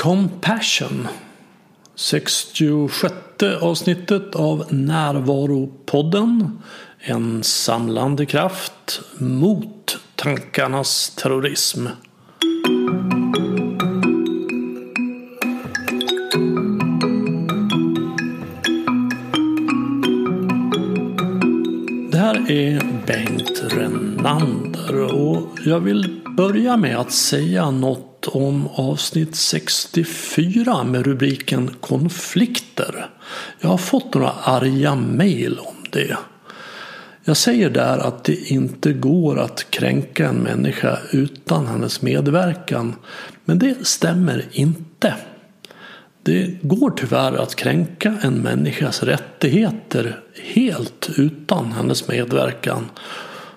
Compassion 66 avsnittet av Närvaropodden En samlande kraft mot tankarnas terrorism. Det här är Bengt Renander och jag vill börja med att säga något om avsnitt 64 med rubriken Konflikter. Jag har fått några arga mejl om det. Jag säger där att det inte går att kränka en människa utan hennes medverkan. Men det stämmer inte. Det går tyvärr att kränka en människas rättigheter helt utan hennes medverkan.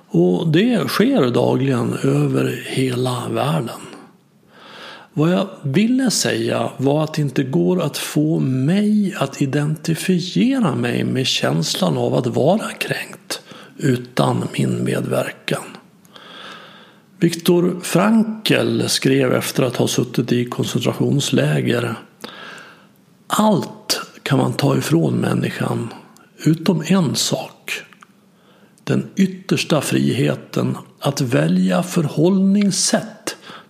Och det sker dagligen över hela världen. Vad jag ville säga var att det inte går att få mig att identifiera mig med känslan av att vara kränkt utan min medverkan. Viktor Frankl skrev efter att ha suttit i koncentrationsläger allt kan man ta ifrån människan utom en sak. Den yttersta friheten att välja förhållningssätt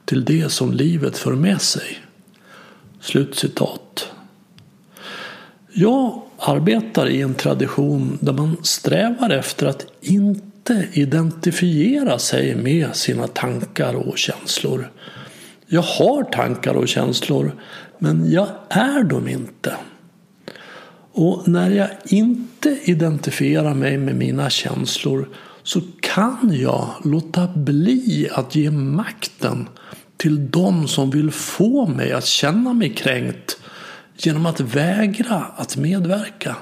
till det som livet för med sig. Slutcitat. Jag arbetar i en tradition där man strävar efter att inte identifiera sig med sina tankar och känslor. Jag har tankar och känslor men jag är dem inte. Och när jag inte identifierar mig med mina känslor så kan jag låta bli att ge makten till dem som vill få mig att känna mig kränkt genom att vägra att medverka.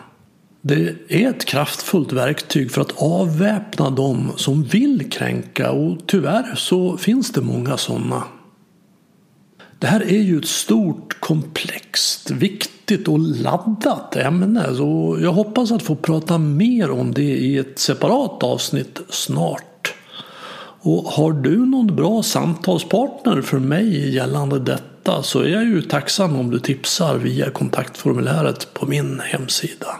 Det är ett kraftfullt verktyg för att avväpna dem som vill kränka och tyvärr så finns det många sådana. Det här är ju ett stort, komplext, viktigt och laddat ämne. Så jag hoppas att få prata mer om det i ett separat avsnitt snart. Och har du någon bra samtalspartner för mig gällande detta så är jag ju tacksam om du tipsar via kontaktformuläret på min hemsida.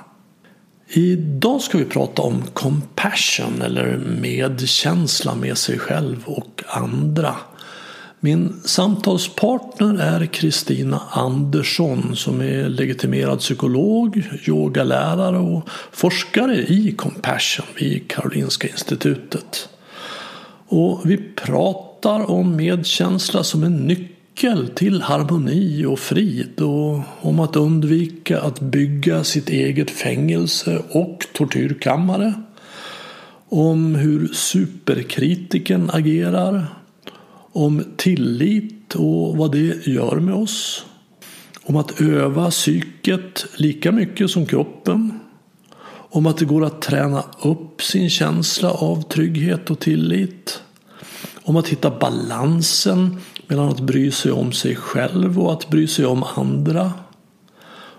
Idag ska vi prata om compassion eller medkänsla med sig själv och andra. Min samtalspartner är Kristina Andersson som är legitimerad psykolog, yogalärare och forskare i Compassion vid Karolinska institutet. Och vi pratar om medkänsla som en nyckel till harmoni och frid och om att undvika att bygga sitt eget fängelse och tortyrkammare. Om hur superkritiken agerar om tillit och vad det gör med oss. Om att öva psyket lika mycket som kroppen. Om att det går att träna upp sin känsla av trygghet och tillit. Om att hitta balansen mellan att bry sig om sig själv och att bry sig om andra.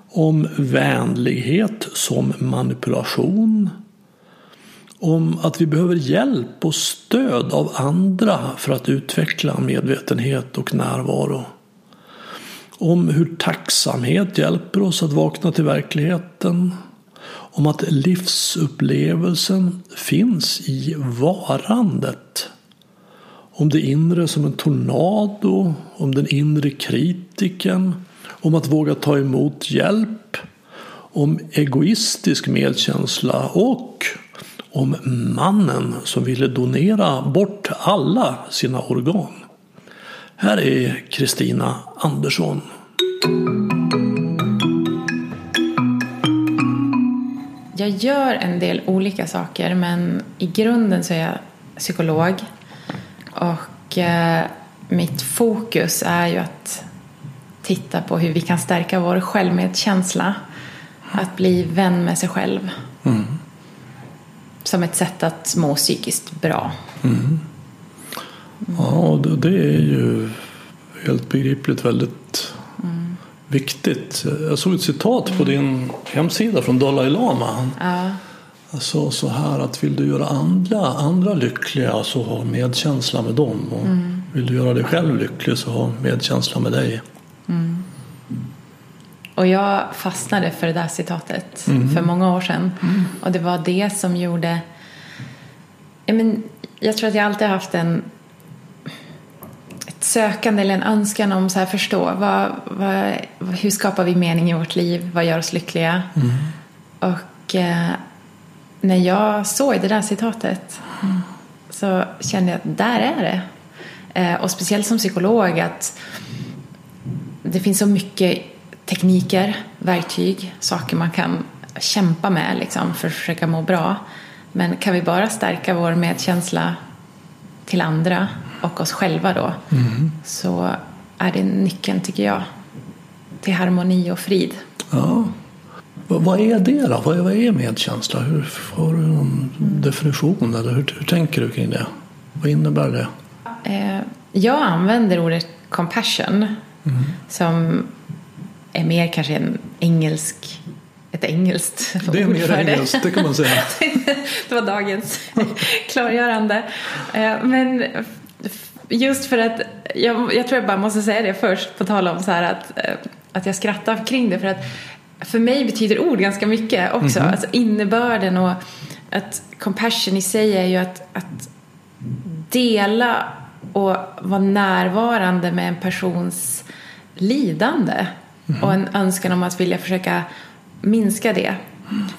Om vänlighet som manipulation om att vi behöver hjälp och stöd av andra för att utveckla medvetenhet och närvaro. Om hur tacksamhet hjälper oss att vakna till verkligheten. Om att livsupplevelsen finns i varandet. Om det inre som en tornado, om den inre kritiken, om att våga ta emot hjälp, om egoistisk medkänsla och om mannen som ville donera bort alla sina organ. Här är Kristina Andersson. Jag gör en del olika saker men i grunden så är jag psykolog. Och eh, mitt fokus är ju att titta på hur vi kan stärka vår självmedkänsla. Att bli vän med sig själv. Mm som ett sätt att må psykiskt bra. Mm. Ja, det är ju helt begripligt väldigt mm. viktigt. Jag såg ett citat på din hemsida från Dalai Lama. Ja. Alltså så här att vill du göra andra, andra lyckliga så ha medkänsla med dem. Och mm. Vill du göra dig själv lycklig så ha medkänsla med dig. Mm. Och jag fastnade för det där citatet Mm. för många år sedan. Och det var det som gjorde... Jag, men, jag tror att jag alltid har haft en ett sökande eller en önskan om så här förstå vad, vad, hur skapar vi mening i vårt liv? Vad gör oss lyckliga? Och eh, när jag såg det där citatet så kände jag att där är det. Eh, och speciellt som psykolog att det finns så mycket tekniker, verktyg, saker man kan kämpa med liksom, för att försöka må bra. Men kan vi bara stärka vår medkänsla till andra och oss själva då så är det nyckeln, tycker jag, till harmoni och frid. Ja. Vad är det då? Vad är, medkänsla? Hur, har du någon definition eller hur, hur tänker du kring det? Vad innebär det? Eh, jag använder ordet compassion som är mer kanske en engelsk, ett engelskt Det är ord mer engelskt, det kan man säga. det var dagens klargörande. Eh, Men just för att, jag, jag tror jag bara måste säga det först på tal om så här att, eh, att jag skrattar kring det för att för mig betyder ord ganska mycket också. Alltså innebörden och att compassion i sig är ju att, att dela och vara närvarande med en persons lidande och en önskan om att vilja försöka minska det.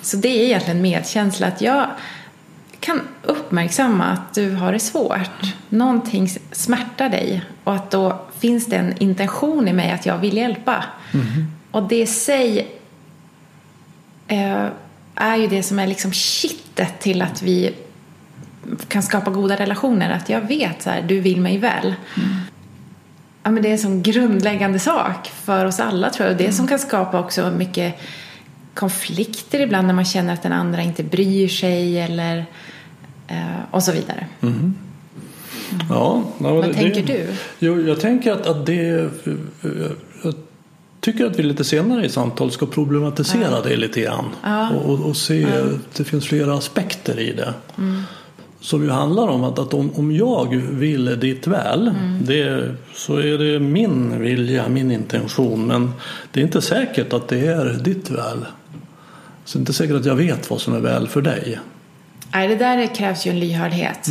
Så det är egentligen medkänsla. Att jag kan uppmärksamma att du har det svårt. Någonting smärtar dig och att då finns det en intention i mig att jag vill hjälpa. Och det i sig eh, är ju det som är liksom kittet till att vi kan skapa goda relationer. Att jag vet så här, du vill mig väl. Ja, men det är en sån grundläggande sak för oss alla tror jag. Och det som kan skapa också mycket konflikter ibland när man känner att den andra inte bryr sig eller eh, och så vidare. Ja, ja, Vad det- tänker du? Jo, jag tänker att, att det... Jag tycker att vi lite senare i samtalet ska problematisera det lite grann. Och, och, och se att det finns flera aspekter i det. Som ju handlar om att, att om, om jag vill ditt väl det, så är det min vilja, min intention. Men det är inte säkert att det är ditt väl. Så det är inte säkert att jag vet vad som är väl för dig. Nej, det där krävs ju en lyhördhet.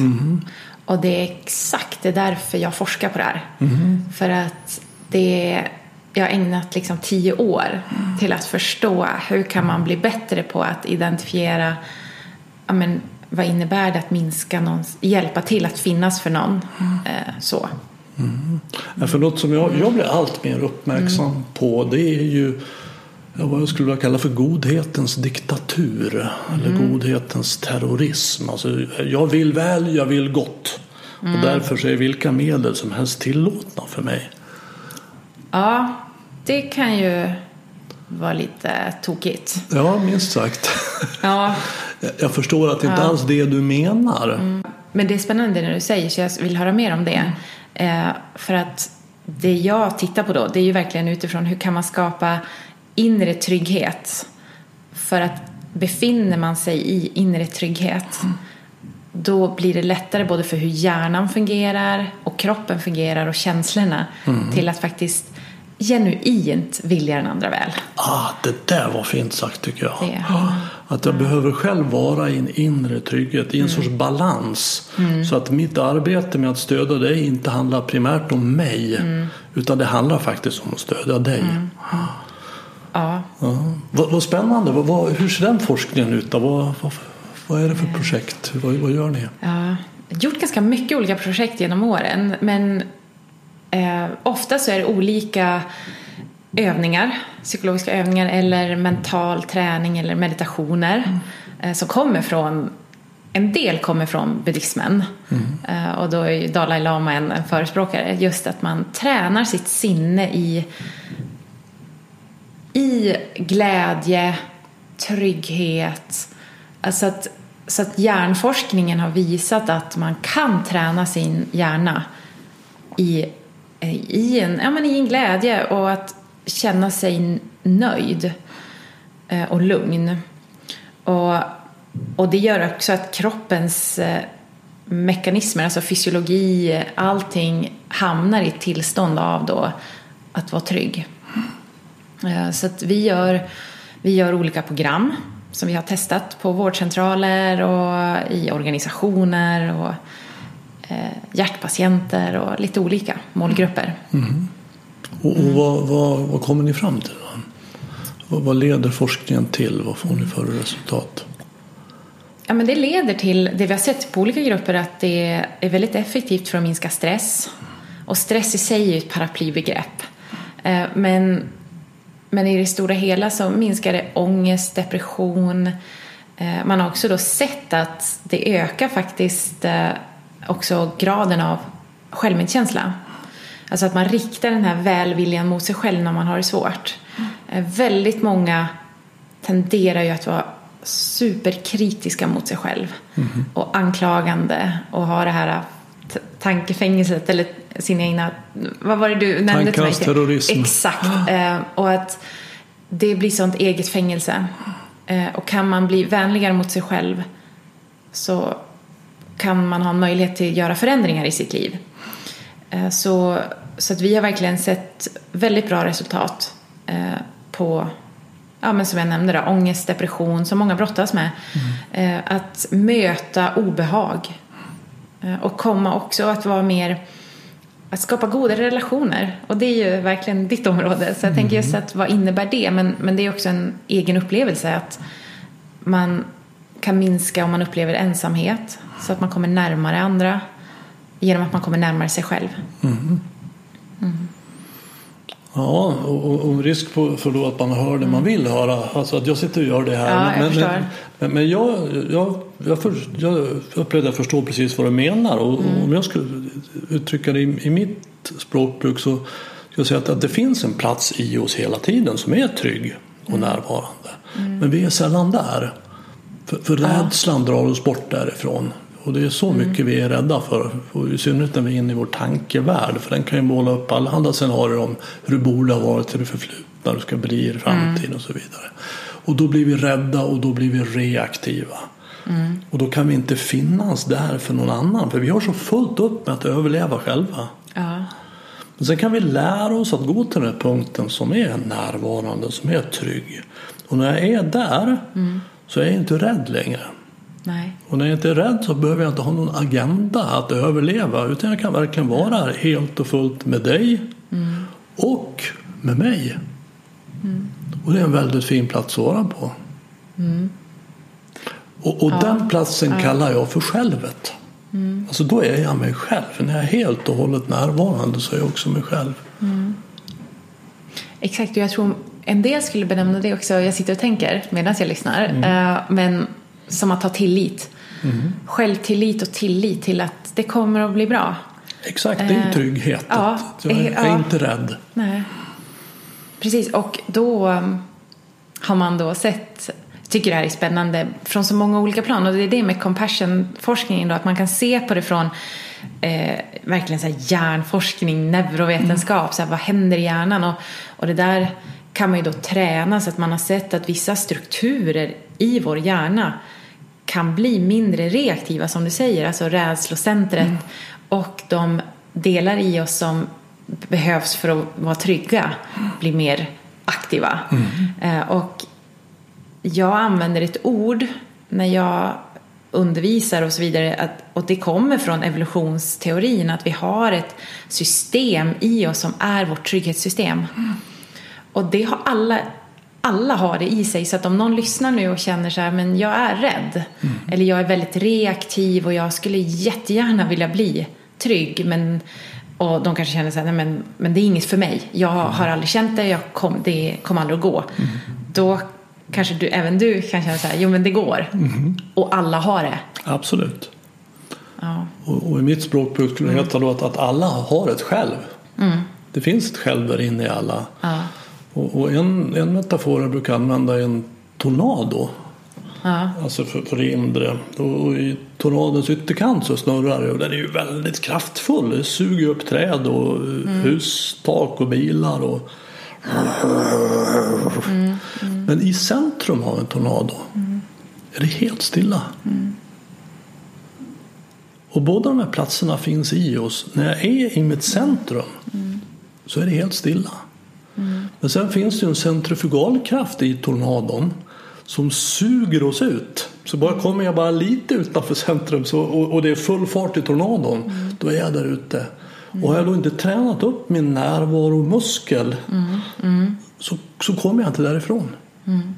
Och det är exakt det är därför jag forskar på det här. För att det jag har ägnat liksom tio år till att förstå hur kan man bli bättre på att identifiera ja, men, vad innebär det att minska någons, hjälpa till att finnas för någon. Eh, så. Ja, för något som jag, jag blir allt mer uppmärksam på det är ju vad jag skulle vilja kalla för godhetens diktatur. Eller godhetens terrorism. Alltså, jag vill väl, jag vill gott. Och därför så är vilka medel som helst tillåtna för mig. Ja, det kan ju vara lite tokigt. Ja, minst sagt. Ja, Jag- förstår att det inte alls det du menar. Men det är spännande när du säger så jag vill höra mer om det. Eh, för att det jag tittar på då det är ju verkligen utifrån hur kan man skapa inre trygghet. För att befinner man sig i inre trygghet då blir det lättare både för hur hjärnan fungerar och kroppen fungerar och känslorna till att faktiskt genuint vilja den andra väl. Ah, det där var fint sagt tycker jag. Det. Ah, Att jag behöver själv vara i en inre trygghet, i en sorts balans. Så att mitt arbete med att stödja dig inte handlar primärt om mig. Utan det handlar faktiskt om att stödja dig. Ja, Ja. Vad, vad spännande. Vad, vad, hur ser den forskningen ut? Då? Vad, vad, vad är det för projekt? Vad, vad gör ni? Ja, gjort ganska mycket olika projekt genom åren men eh, ofta så är det olika övningar, psykologiska övningar eller mental träning eller meditationer eh, som kommer från en del kommer från buddhismen. Eh, och då är ju Dalai Lama en, en förespråkare. Just att man tränar sitt sinne i i glädje, trygghet. Alltså att, så att hjärnforskningen har visat att man kan träna sin hjärna i, i, en, ja, men i en glädje och att känna sig nöjd eh, och lugn. Och, och det gör också att kroppens eh, mekanismer, alltså fysiologi, allting hamnar i ett tillstånd av då att vara trygg. Eh, så att vi gör, vi gör olika program som vi har testat på vårdcentraler och i organisationer och hjärtpatienter och lite olika målgrupper. Mm. Och, och vad, vad, vad, kommer ni fram till? Vad, vad leder forskningen till? Vad får ni för resultat? Ja, men det leder till det vi har sett på olika grupper att det är väldigt effektivt för att minska stress. Och stress i sig är ju ett paraplybegrepp. Eh, men, men i det stora hela så minskar det ångest, depression. Eh, man har också då sett att det ökar faktiskt eh, också graden av självmedkänsla. Alltså att man riktar den här välviljan mot sig själv när man har det svårt. Väldigt många tenderar ju att vara superkritiska mot sig själv mm. och anklagande och ha det här tankefängelset eller sina egna, vad var det du nämnde till mig? terrorism. Exakt. Eh, och att det blir sånt eget fängelse. Eh, och kan man bli vänligare mot sig själv så kan man ha en möjlighet till att göra förändringar i sitt liv. Eh, så, så att vi har verkligen sett väldigt bra resultat på ja, men som jag nämnde, då, ångest, depression som många brottas med. Mm. att möta obehag Eh, och komma också att vara mer att skapa goda relationer. Och det är ju verkligen ditt område. Så jag mm. tänker just att vad innebär det? Men, men det är också en egen upplevelse att man kan minska om man upplever ensamhet. Så att man kommer närmare andra genom att man kommer närmare sig själv. Mm. Mm. Ja, och, och risk för, då att man hör det man vill höra. Alltså att jag sitter och gör det här. Ja, men, men, men, men, jag, jag, jag, för, jag upplevde att jag förstår precis vad du menar. Och, mm. om jag skulle uttrycka det i, i mitt språkbruk så skulle jag säga att, att det finns en plats i oss hela tiden som är trygg och närvarande. Mm. Men vi är sällan där. För, för rädslan drar oss bort därifrån. Och det är så mm. mycket vi är rädda för. Och I synnerhet när vi är inne i vår tankevärld. För den kan ju måla upp allehanda scenarier om hur det borde ha varit i det förflutna. Det ska bli i framtiden mm. och så vidare. Och då blir vi rädda och då blir vi reaktiva. Mm. Och då kan vi inte finnas där för någon annan. För vi har så fullt upp med att överleva själva. Ja. Men sen kan vi lära oss att gå till den här punkten som är närvarande, som är trygg. Och när jag är där mm. så är jag inte rädd längre. Nej. Och när jag inte är rädd så behöver jag inte ha någon agenda att överleva utan jag kan verkligen vara helt och fullt med dig mm. och med mig. Mm. Och det är en väldigt fin plats att vara på. Mm. Och, och ja. den platsen ja. kallar jag för självet. Mm. Alltså då är jag mig själv. När jag är helt och hållet närvarande så är jag också mig själv. Mm. Exakt, och jag tror en del skulle benämna det också. Jag sitter och tänker medan jag lyssnar. Mm. Uh, men som att ha tillit. Mm. Självtillit och tillit till att det kommer att bli bra. Exakt, det är en trygghet. Eh, ja, jag är, ja, inte rädd. Nej. Precis, och då um, har man då sett tycker det här är spännande från så många olika plan och det är det med compassion-forskningen då att man kan se på det från eh, verkligen så här hjärnforskning, neurovetenskap, mm. så här, vad händer i hjärnan och, och det där kan man ju då träna så att man har sett att vissa strukturer i vår hjärna kan bli mindre reaktiva som du säger, alltså rädslocentret mm. och de delar i oss som behövs för att vara trygga blir mer aktiva. Mm. Eh, och jag använder ett ord när jag undervisar och så vidare att, och det kommer från evolutionsteorin att vi har ett system i oss som är vårt trygghetssystem. Mm. Och det har alla alla har det i sig. Så att om någon lyssnar nu och känner så här, men jag är rädd. Mm. Eller jag är väldigt reaktiv och jag skulle jättegärna vilja bli trygg. Men, och de kanske känner så här, nej men, men det är inget för mig. Jag mm. har aldrig känt det, jag kom, det kommer aldrig att gå. Mm. Då kanske du, även du kan känna så här, jo men det går. Mm. Och alla har det. Absolut. Ja. Och, och, i mitt språkbruk skulle det heta då att, att alla har ett själv. Mm. Det finns ett själv där inne i alla. Ja. Och, och en, en metafor jag brukar använda är en tornado. Ja. Alltså för, för det inre. Och i tornadons ytterkant så snurrar det och den är ju väldigt kraftfull. Det suger upp träd och mm. hustak och bilar. Och... Mm. Mm. Men i centrum av en tornado mm. är det helt stilla. Mm. Och båda de här platserna finns i oss. När jag är i mitt centrum mm. så är det helt stilla. Mm. Men sen finns det en en centrifugalkraft i tornadon som suger oss ut. Så bara kommer jag bara lite utanför centrum så, och, och det är full fart i tornadon, mm. då är jag där ute. Och har jag då inte tränat upp min närvaromuskel mm. Mm. Så, så kommer jag inte därifrån. Mm.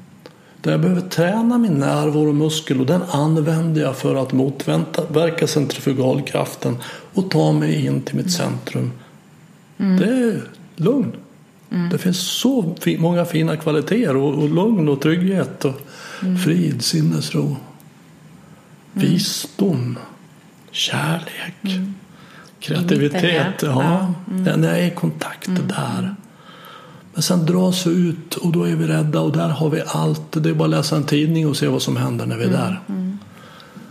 Där jag behöver träna min närvaromuskel och den använder jag för att motverka centrifugalkraften och ta mig in till mitt centrum. Mm. Det är lugn. Mm. Det finns så många fina kvaliteter och, och lugn och trygghet och mm. frid, sinnesro, visdom, kärlek kreativitet. Ja, mm. När jag är i kontakt mm. där. Men sen dras vi ut och då är vi rädda och där har vi allt. Det är bara att läsa en tidning och se vad som händer när vi är mm. där. Mm.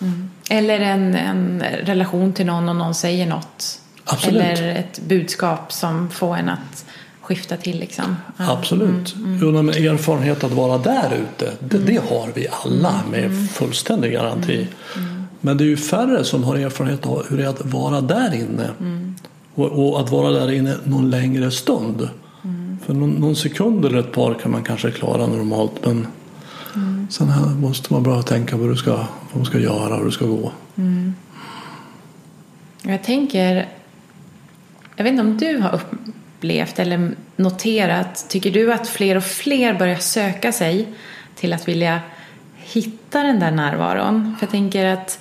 Mm. Eller en, en relation till någon och någon säger något. Absolut. Eller ett budskap som får en att skifta till. Liksom. Ja. Absolut. Mm, mm. Jo, men erfarenhet att vara där ute, det, det har vi alla med fullständig garanti. Men det är ju färre som har erfarenhet av hur det är att vara där inne. Mm. Och, och, att vara där inne någon längre stund. Mm. För någon, någon, sekund eller ett par kan man kanske klara normalt. Men mm. sen här måste man bara tänka vad du ska, vad du ska göra och hur du ska gå. Mm. Jag tänker, jag vet inte om du har upplevt eller noterat, tycker du att fler och fler börjar söka sig till att vilja hitta den där närvaron. För jag tänker att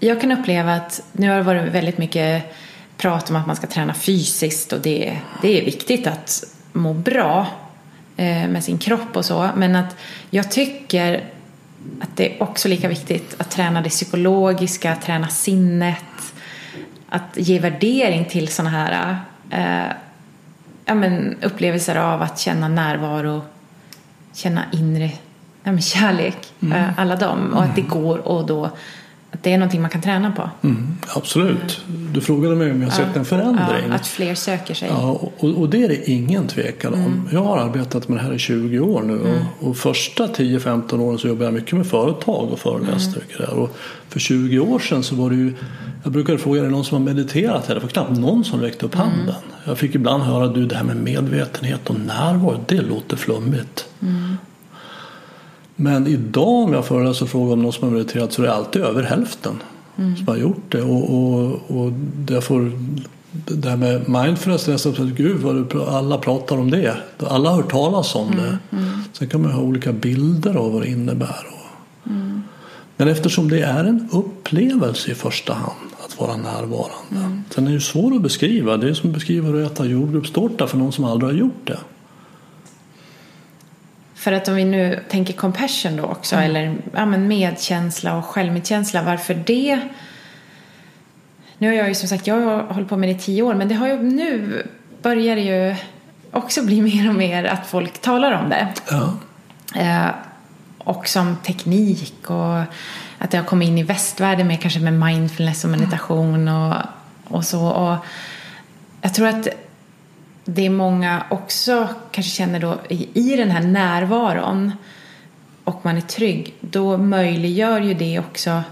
jag kan uppleva att nu har det varit väldigt mycket prat om att man ska träna fysiskt och det, det är viktigt att må bra eh, med sin kropp och så. Men att jag tycker att det är också lika viktigt att träna det psykologiska, träna sinnet, att ge värdering till sådana här eh, ja, men upplevelser av att känna närvaro, känna inre ja, men kärlek, mm. Eh, alla dem. Och att det mm. går och då att det är någonting man kan träna på. Mm, absolut. Du frågade mig om jag sett ja, en förändring. Ja, att fler söker sig. Ja, och, och det är det ingen tvekan om. Mm. Jag har arbetat med det här i 20 år nu mm. och, och första 10-15 åren så jobbade jag mycket med företag och föreläste. Mm. Och för 20 år sedan så var det ju jag brukade fråga, är det någon som har mediterat här? Det var knappt någon som räckte upp mm. handen. Jag fick ibland höra, du det här med medvetenhet och närvaro, det låter flummigt. Men idag om jag föreläser och frågar om någon som har mediterat så är det alltid över hälften mm. som har gjort det. Och, och, och det, får, det här med mindfulness, nästan gud vad alla pratar om det. Alla har hört talas om mm. det. Mm. Sen kan man ha olika bilder av vad det innebär. Mm. Men eftersom det är en upplevelse i första hand att vara närvarande. Mm. Sen är det svårt att beskriva. Det är som att beskriva att äta jordgubbstårta för någon som aldrig har gjort det. För att om vi nu tänker compassion då också, mm. eller ja, men medkänsla och självmedkänsla, varför det? Nu har jag ju som sagt, jag har hållit på med det i tio år, men det har ju nu börjar det ju också bli mer och mer att folk talar om det. Ja. Eh, och som teknik och att det har kommit in i västvärlden med kanske med mindfulness och meditation och, och så. Och jag tror att det många också kanske känner då i, i den här närvaron och man är trygg, då möjliggör ju det också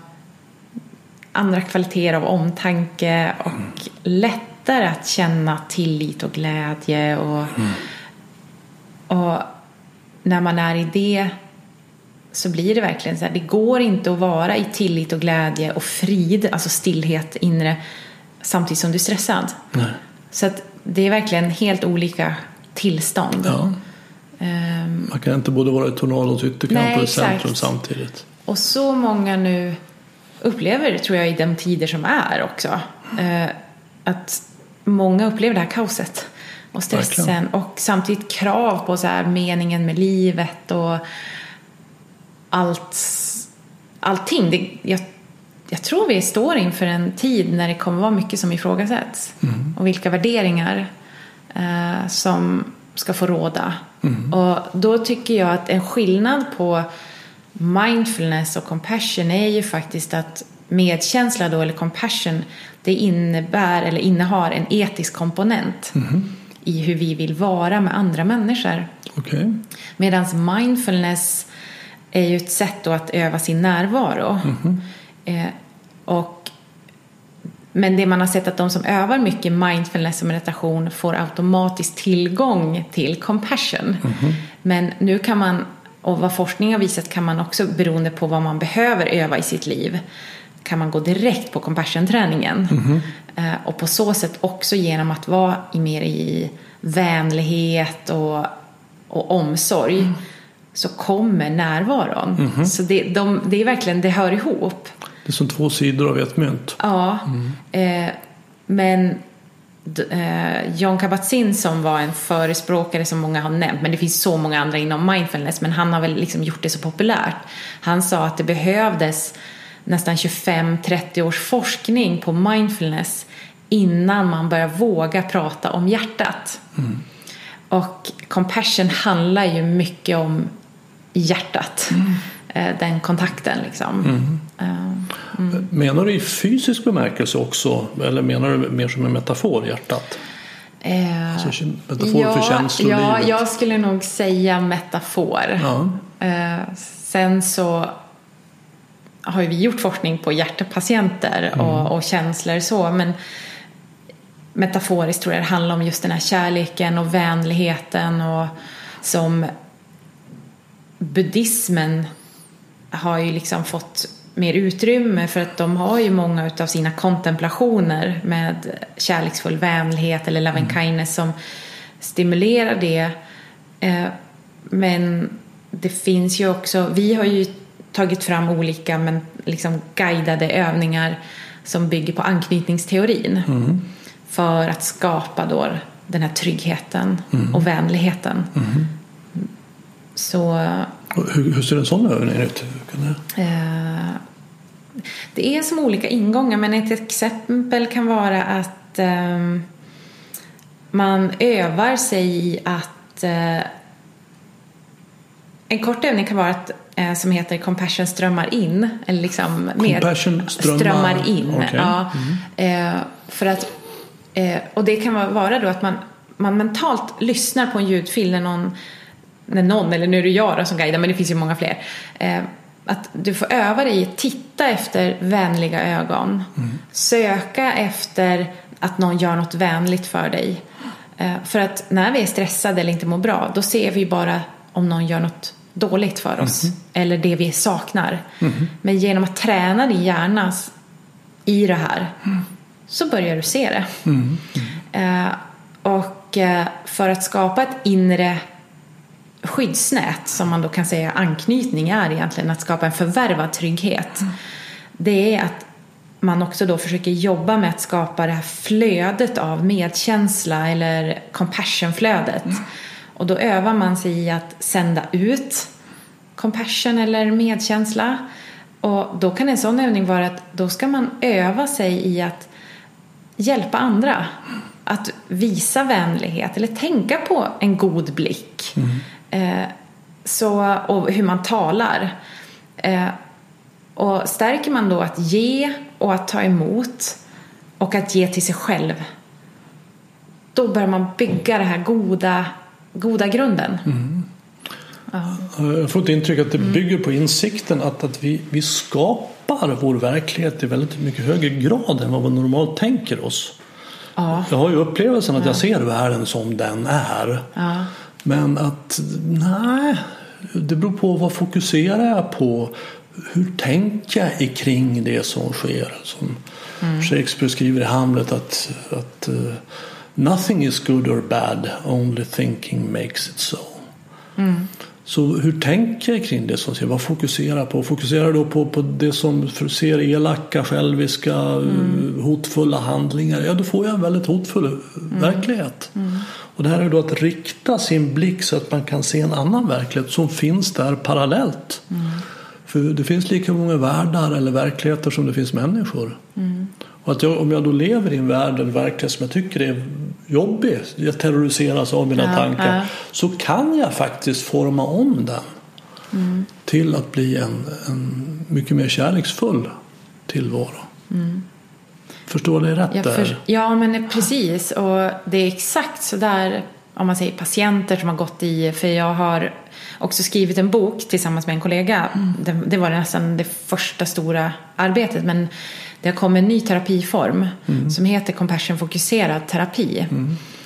andra kvaliteter av omtanke och lättare att känna tillit och glädje och, mm. och när man är i det så blir det verkligen så här, det går inte att vara i tillit och glädje och frid, alltså stillhet inre, samtidigt som du är stressad. Nej. Så att det är verkligen helt olika tillstånd. Ja. Um, Man kan inte både vara i tornadons ytterkant och i centrum samtidigt. Och så många nu upplever tror jag i de tider som är också. Uh, att många upplever det här kaoset och stressen verkligen. och samtidigt krav på så här meningen med livet och allt, allting. Det, jag jag tror vi står inför en tid när det kommer vara mycket som ifrågasätts. Mm. Och vilka värderingar eh, som ska få råda. Mm. Och då tycker jag att en skillnad på mindfulness och compassion är ju faktiskt att medkänsla då, eller compassion, det innebär eller innehar en etisk komponent mm. i hur vi vill vara med andra människor. Okay. Medan mindfulness är ju ett sätt då att öva sin närvaro. Mm. Eh, och men det man har sett att de som övar mycket mindfulness och meditation får automatiskt tillgång till compassion. Men nu kan man, och vad forskning har visat kan man också beroende på vad man behöver öva i sitt liv kan man gå direkt på compassion-träningen. Eh, och på så sätt också genom att vara i mer i vänlighet och, och omsorg så kommer närvaron. Så det, de, det är verkligen, det hör ihop. Det är som två sidor av ett mynt. Ja, eh, men eh, John Kabat-Zinn som var en förespråkare som många har nämnt, men det finns så många andra inom mindfulness, men han har väl liksom gjort det så populärt. Han sa att det behövdes nästan 25-30 års forskning på mindfulness innan man börjar våga prata om hjärtat. Och compassion handlar ju mycket om hjärtat. Eh, Den kontakten liksom. Eh, Menar du i fysisk bemärkelse också? Eller menar du mer som en metafor, hjärtat? Eh, Alltså, metafor för känslolivet? Ja, jag skulle nog säga metafor. Ja. Eh, sen så har vi gjort forskning på hjärtpatienter Mm. och, och känslor så, men metaforiskt tror jag det handlar om just den här kärleken och vänligheten och som buddhismen har ju liksom fått mer utrymme för att de har ju många utav sina kontemplationer med kärleksfull vänlighet eller love and kindness som stimulerar det. Eh, Men det finns ju också, vi har ju tagit fram olika men liksom guidade övningar som bygger på anknytningsteorin för att skapa då den här tryggheten och vänligheten. Så Och Hur, hur ser en sån övning ut? Det... Eh, Det är som olika ingångar men ett exempel kan vara att ehm, man övar sig i att eh, en kort övning kan vara att, eh, som heter compassion strömmar in. Eller liksom med- Compassion strömmar- in. okej. Ja. Eh, för att, eh, och det kan vara- vara då att man, man mentalt lyssnar på en ljudfil när någon, när någon, eller nu är det jag då som guidar men det finns ju många fler. Eh, att du får öva dig i att titta efter vänliga ögon. Söka efter att någon gör något vänligt för dig. Eh, för att när vi är stressade eller inte mår bra, då ser vi bara om någon gör något dåligt för oss. Eller det vi saknar. Men genom att träna din hjärna i det här så börjar du se det. Eh, och eh, för att skapa ett inre skyddsnät som man då kan säga anknytning är egentligen att skapa en förvärvad trygghet. Det är att man också då försöker jobba med att skapa det här flödet av medkänsla eller compassionflödet. Och då övar man sig i att sända ut compassion eller medkänsla. Och då kan en sån övning vara att då ska man öva sig i att hjälpa andra. Att visa vänlighet eller tänka på en god blick. Eh, så, och hur man talar. Eh, och stärker man då att ge och att ta emot och att ge till sig själv. Då börjar man bygga den här goda, goda grunden. Ja. Jag får ett intryck att det bygger på insikten att, att vi, vi skapar vår verklighet i väldigt mycket högre grad än vad vi normalt tänker oss. Ja. Jag har ju upplevelsen att jag ser världen som den är. Ja. Men att nej, det beror på vad fokuserar jag på? Hur tänker jag kring det som sker? Som Shakespeare skriver i Hamlet att, att uh, nothing is good or bad, only thinking makes it so. Så hur tänker jag kring det som sker? Vad fokuserar jag på? Fokuserar då på, på det som ser elaka, själviska, hotfulla handlingar? Ja, då får jag en väldigt hotfull verklighet. Och det här är då att rikta sin blick så att man kan se en annan verklighet som finns där parallellt. För det finns lika många världar eller verkligheter som det finns människor. Och att jag, om jag då lever i en värld eller verklighet som jag tycker är jobbig, jag terroriseras av mina Ja, tankar, ja. så kan jag faktiskt forma om den till att bli en, en mycket mer kärleksfull tillvaro. Förstår det rätt Jag där? för, ja, men precis. Och det är exakt så där om man säger patienter som har gått i, för jag har också skrivit en bok tillsammans med en kollega. Det, det var nästan det första stora arbetet, men det har kommit en ny terapiform som heter compassion-fokuserad terapi.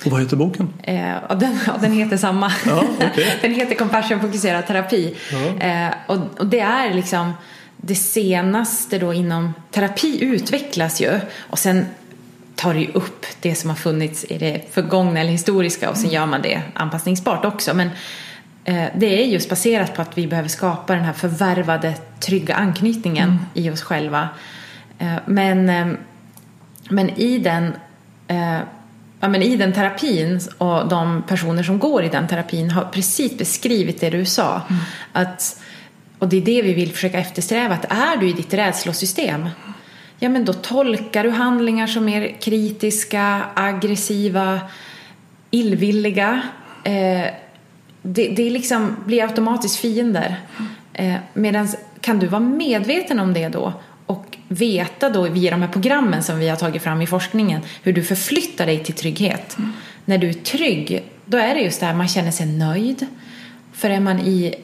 Och vad heter boken? Eh, och den, och den heter samma. Ja, okej. den heter compassion-fokuserad terapi. Ja. Eh, och, och det är liksom det senaste då inom terapi utvecklas ju och sen tar det ju upp det som har funnits i det förgångna eller historiska och sen gör man det anpassningsbart också. Men eh, det är just baserat på att vi behöver skapa den här förvärvade trygga anknytningen i oss själva. Eh, men, eh, men i den eh, Ja, men I den terapin och de personer som går i den terapin har precis beskrivit det du sa. Att, och det är det vi vill försöka eftersträva. Att är du i ditt rädslosystem ja men då tolkar du handlingar som är kritiska, aggressiva, illvilliga. Eh, det, det liksom blir automatiskt fiender. Eh, Medan kan du vara medveten om det då och veta då via de här programmen som vi har tagit fram i forskningen hur du förflyttar dig till trygghet. När du är trygg, då är det just det här man känner sig nöjd. För är man i,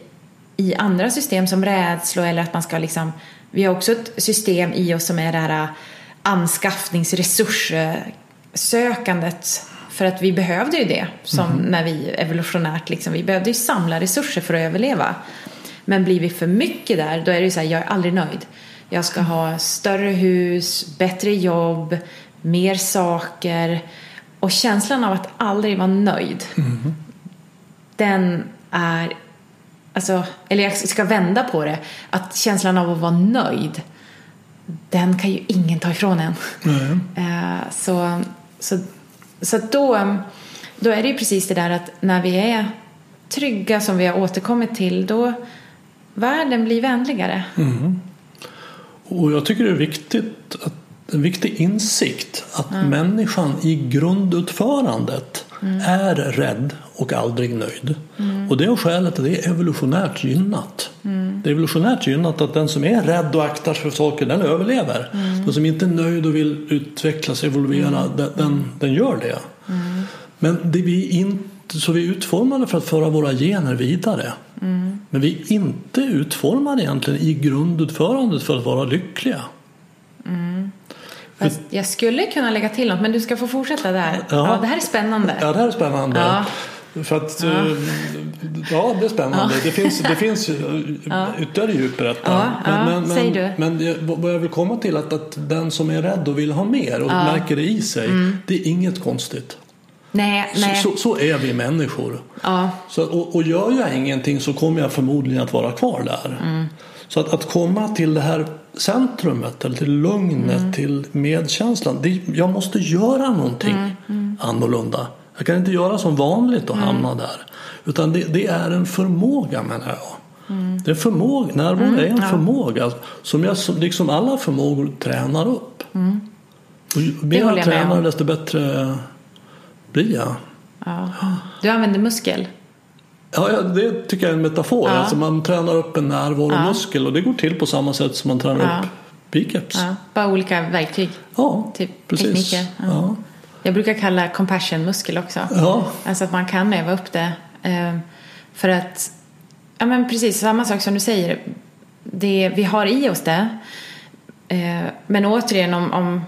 i andra system som rädsla eller att man ska liksom vi har också ett system i oss som är det här anskaffningsresurssökandet för att vi behövde ju det som när vi evolutionärt liksom, vi behövde ju samla resurser för att överleva. Men blir vi för mycket där då är det ju så här, jag är aldrig nöjd. Jag ska ha större hus, bättre jobb, mer saker och känslan av att aldrig vara nöjd den är Alltså, eller jag ska vända på det. Att känslan av att vara nöjd, den kan ju ingen ta ifrån en. Eh, så så, så då, då är det ju precis det där att när vi är trygga som vi har återkommit till, då världen blir vänligare. Och jag tycker det är viktigt att, en viktig insikt att människan i grundutförandet är rädd och aldrig nöjd. Och det är skälet att det är evolutionärt gynnat. Det är evolutionärt gynnat att den som är rädd och aktar sig för saker den överlever. Den som inte är nöjd och vill utvecklas, evolvera, den, den, den gör det. Men det vi inte, så vi är utformade för att föra våra gener vidare. Men vi är inte utformade egentligen i grundutförandet för att vara lyckliga. Fast jag skulle kunna lägga till något, men du ska få fortsätta där. Ja. Ja, det här är spännande. Ja, det här är spännande. Ja. För att, ja. ja, det är spännande. Det finns, det finns ytterligare djup i detta. Ja, ja, men, men, säg du. men det- vad jag vill komma till att, att den som är rädd och vill ha mer och märker det i sig, det är inget konstigt. Nej, Mm. nej. Så, så, är vi människor. Ja. Så, och, och gör jag ingenting så kommer jag förmodligen att vara kvar där. Mm. Så att, att komma till det här centrumet, eller till lugnet, Mm. till medkänslan. Det, jag måste göra någonting Mm, annorlunda. Jag kan inte göra som vanligt och hamna där. Utan det, det är en förmåga menar jag. Mm. Det är förmåga, närvaro är en förmåga som jag som, liksom alla förmågor tränar upp. Och ju mer Mm. jag jag tränar desto bättre blir jag. Ja. Du använder muskel. Ja, ja, det tycker jag är en metafor. Ja. Alltså man tränar upp en närvaromuskel och det går till på samma sätt som man tränar Ja. upp biceps. Ja. Bara olika verktyg. Ja, Typ precis. tekniker. Ja. Ja. Jag brukar kalla compassion-muskel också. Ja. Alltså att man kan öva upp det. eh, För att, ja men precis samma sak som du säger. Det, vi har i oss det. Eh, Men återigen om, om,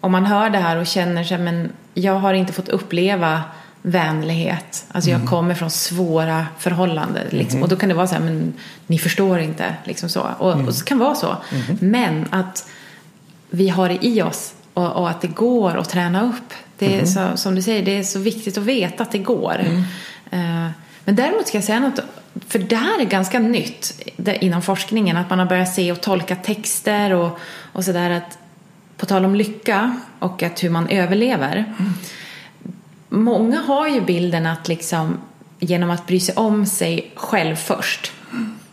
om man hör det här och känner sig men jag har inte fått uppleva vänlighet. Alltså jag kommer från svåra förhållanden. Liksom. Och då kan det vara så här, men ni förstår inte. Liksom så. Och, och så kan det vara så. Men att vi har det i oss och, och att det går att träna upp. Det är så, som du säger, det är så viktigt att veta att det går. Eh, men däremot ska jag säga något, för det här är ganska nytt inom forskningen, att man har börjat se och tolka texter och, och sådär att på tal om lycka och att hur man överlever. Många har ju bilden att liksom genom att bry sig om sig själv först,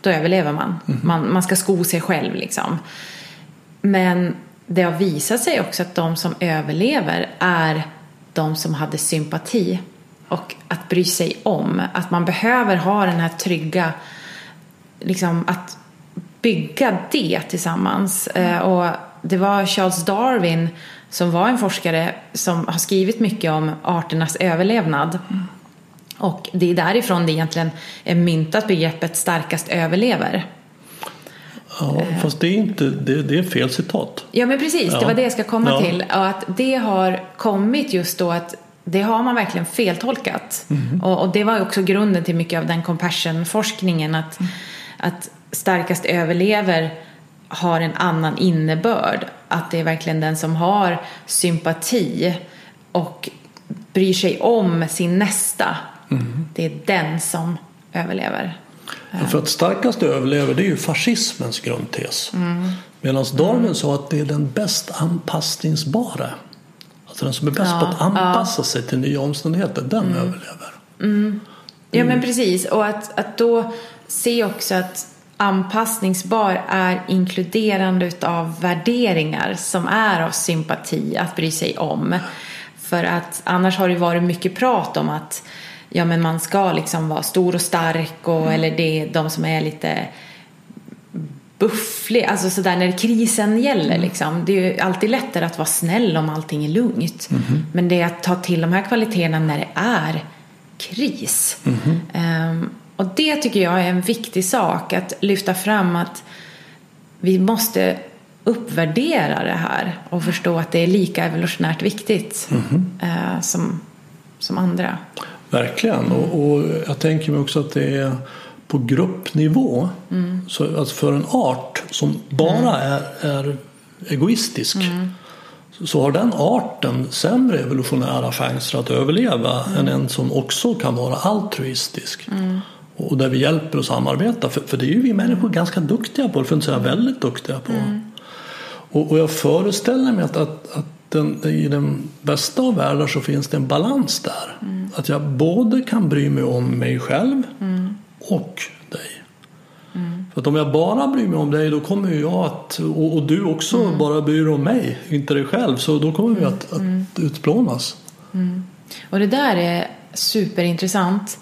då överlever man. Man, man ska sko sig själv liksom. Men det har visat sig också att de som överlever är de som hade sympati och att bry sig om. Att man behöver ha den här trygga, liksom att bygga det tillsammans. Mm. Och det var Charles Darwin som var en forskare som har skrivit mycket om arternas överlevnad. Och det är därifrån det egentligen är myntat begreppet starkast överlever. Ja, fast det är inte, det, det är fel citat. Ja men precis, Ja. det var det jag ska komma Ja. till. Och att det har kommit just då att det har man verkligen feltolkat. Mhm. Och, och det var också grunden till mycket av den compassion-forskningen. Att, att starkast överlever har en annan innebörd. Att det är verkligen den som har sympati och bryr sig om sin nästa. Mhm. Det är den som överlever. För att starkast överlever det är ju fascismens grundtes. Mm. Medan Darwin sa att det är den bäst anpassningsbara. Alltså den som är bäst Ja, på att anpassa sig till nya omständigheter, den Mm. överlever. Ja men precis och att, att då se också att anpassningsbar är inkluderande utav värderingar som är av sympati att bry sig om. För att annars har det varit mycket prat om att ja men man ska liksom vara stor och stark och eller det är de som är lite bufflig, alltså sådär när krisen gäller liksom. Det är ju alltid lättare att vara snäll om allting är lugnt. Men det är att ta till de här kvaliteterna när det är kris. Ehm, och det tycker jag är en viktig sak att lyfta fram att vi måste uppvärdera det här och förstå att det är lika evolutionärt viktigt eh, som, som andra. Verkligen. Och, och jag tänker mig också att det är på gruppnivå. Mm. Så, alltså för en art som bara är, är egoistisk Mm. så- har den arten sämre evolutionära chanser att överleva Mm. än en som också kan vara altruistisk. Och där vi hjälper och samarbetar. För, för det är ju vi människor ganska duktiga på, för att inte säga väldigt duktiga på. Och, och jag föreställer mig att, att, att den, i den bästa av världar så finns det en balans där. Att jag både kan bry mig om mig själv och dig. För att om jag bara bryr mig om dig då kommer jag att, och, och du också bara bryr dig om mig, inte dig själv. Så då kommer vi att, att utplånas. Och det där är superintressant.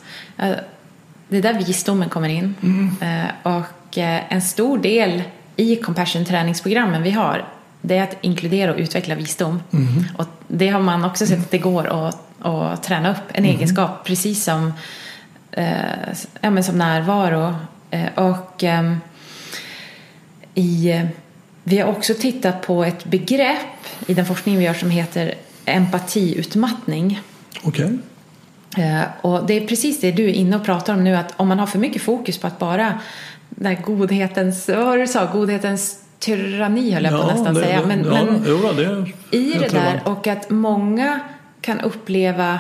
Eh, Det är där visdomen kommer in. Eh, Och eh, en stor del i compassion träningsprogrammen vi har det är att inkludera och utveckla visdom. Och det har man också sett att det går att, att träna upp en egenskap precis som, eh, ja, men som närvaro. Eh, Och ehm, i, vi har också tittat på ett begrepp i den forskning vi gör som heter empatiutmattning. Okej? Eh, Och det är precis det du är inne och pratar om nu att om man har för mycket fokus på att bara den godhetens, vad var det du sa, godhetens tyranni höll jag på att nästan det, säga. Men, ja, men jo, det i det där och att många kan uppleva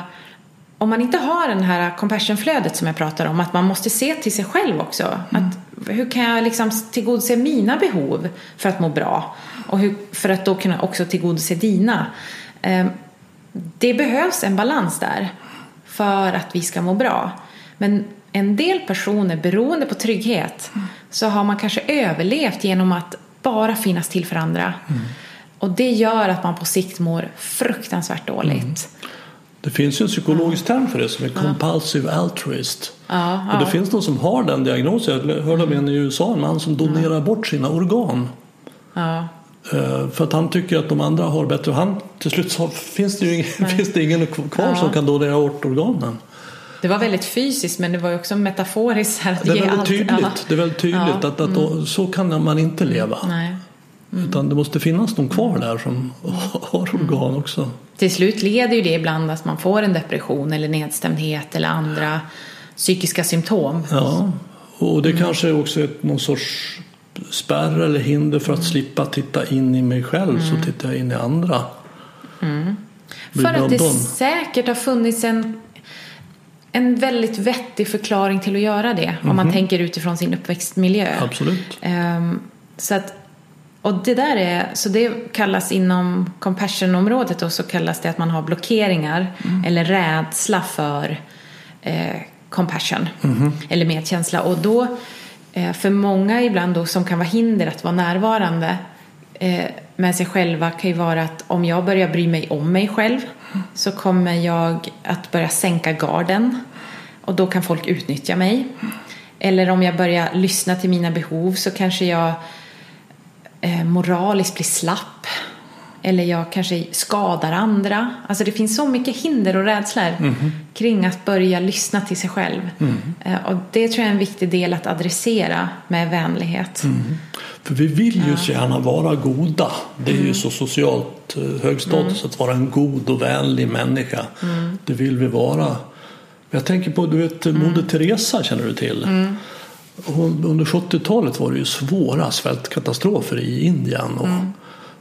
om man inte har den här compassionflödet som jag pratar om, att man måste se till sig själv också. Att, hur kan jag liksom tillgodose mina behov för att må bra? Och hur, för att då kunna också tillgodose dina. Eh, det behövs en balans där för att vi ska må bra. Men en del personer, beroende på trygghet, så har man kanske överlevt genom att bara finnas till för andra. Och det gör att man på sikt mår fruktansvärt dåligt. Det finns ju en psykologisk term för det som är compulsive altruist. Ja, Och det ja. finns de som har den diagnosen. Jag hörde om en i USA, en man som donerar bort sina organ. Ja. Eh, För att han tycker att de andra har bättre. Och han, till slut så finns det ju ingen, finns det ingen kvar Ja. som kan donera bort organen. Det var väldigt fysiskt men det var också metaforiskt. Här, att Det är väldigt allt. tydligt, Ja. det är väldigt tydligt Ja. att, att då, så kan man inte leva. Nej. Utan det måste finnas någon kvar där som har organ också. Till slut leder ju det ibland att man får en depression eller nedstämdhet eller andra psykiska symptom. Ja, och det kanske också är någon sorts spärr eller hinder för att slippa titta in i mig själv så tittar jag in i andra. Blir För att det säkert har funnits en, en väldigt vettig förklaring till att göra det. Om man tänker utifrån sin uppväxtmiljö. Absolut. Ehm, så att, och det där är, så det kallas inom compassion-området då, så kallas det att man har blockeringar eller rädsla för eh, compassion eller medkänsla. Och då, Eh, för många ibland då som kan vara hinder att vara närvarande eh, med sig själva kan ju vara att om jag börjar bry mig om mig själv så kommer jag att börja sänka garden och då kan folk utnyttja mig. Eller om jag börjar lyssna till mina behov så kanske jag eh, moraliskt blir slapp eller jag kanske skadar andra. Alltså det finns så mycket hinder och rädslor Mhm. kring att börja lyssna till sig själv. Eh, Och det tror jag är en viktig del att adressera med vänlighet. Mm. För vi vill ju så gärna vara goda. Det är Mm. ju så socialt eh, hög status att vara en god och vänlig människa. Mm. Det vill vi vara. Jag tänker på, du vet, Mm. Moder Teresa känner du till? Under 70-talet var det ju svåra svältkatastrofer i Indien. Och Mm.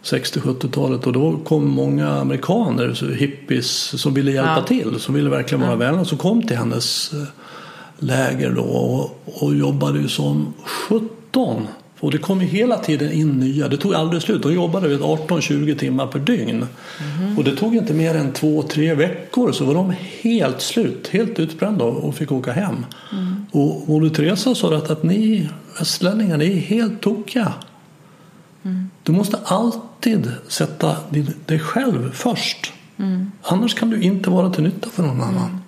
60-70-talet och då kom många amerikaner, hippies, som ville hjälpa Ja. till. Som ville verkligen vara vänliga. Som kom till hennes eh, läger då och, och jobbade ju som 17. Och det kom ju hela tiden in nya. Det tog aldrig slut. De jobbade vet, 18-20 timmar per dygn. Och det tog inte mer än två, tre veckor så var de helt slut. Helt utbrända och fick åka hem. Och Moder Teresa sa att, att ni västlänningar, ni är helt tokiga. Du måste alltid sätta dig själv först. Annars kan du inte vara till nytta för någon annan.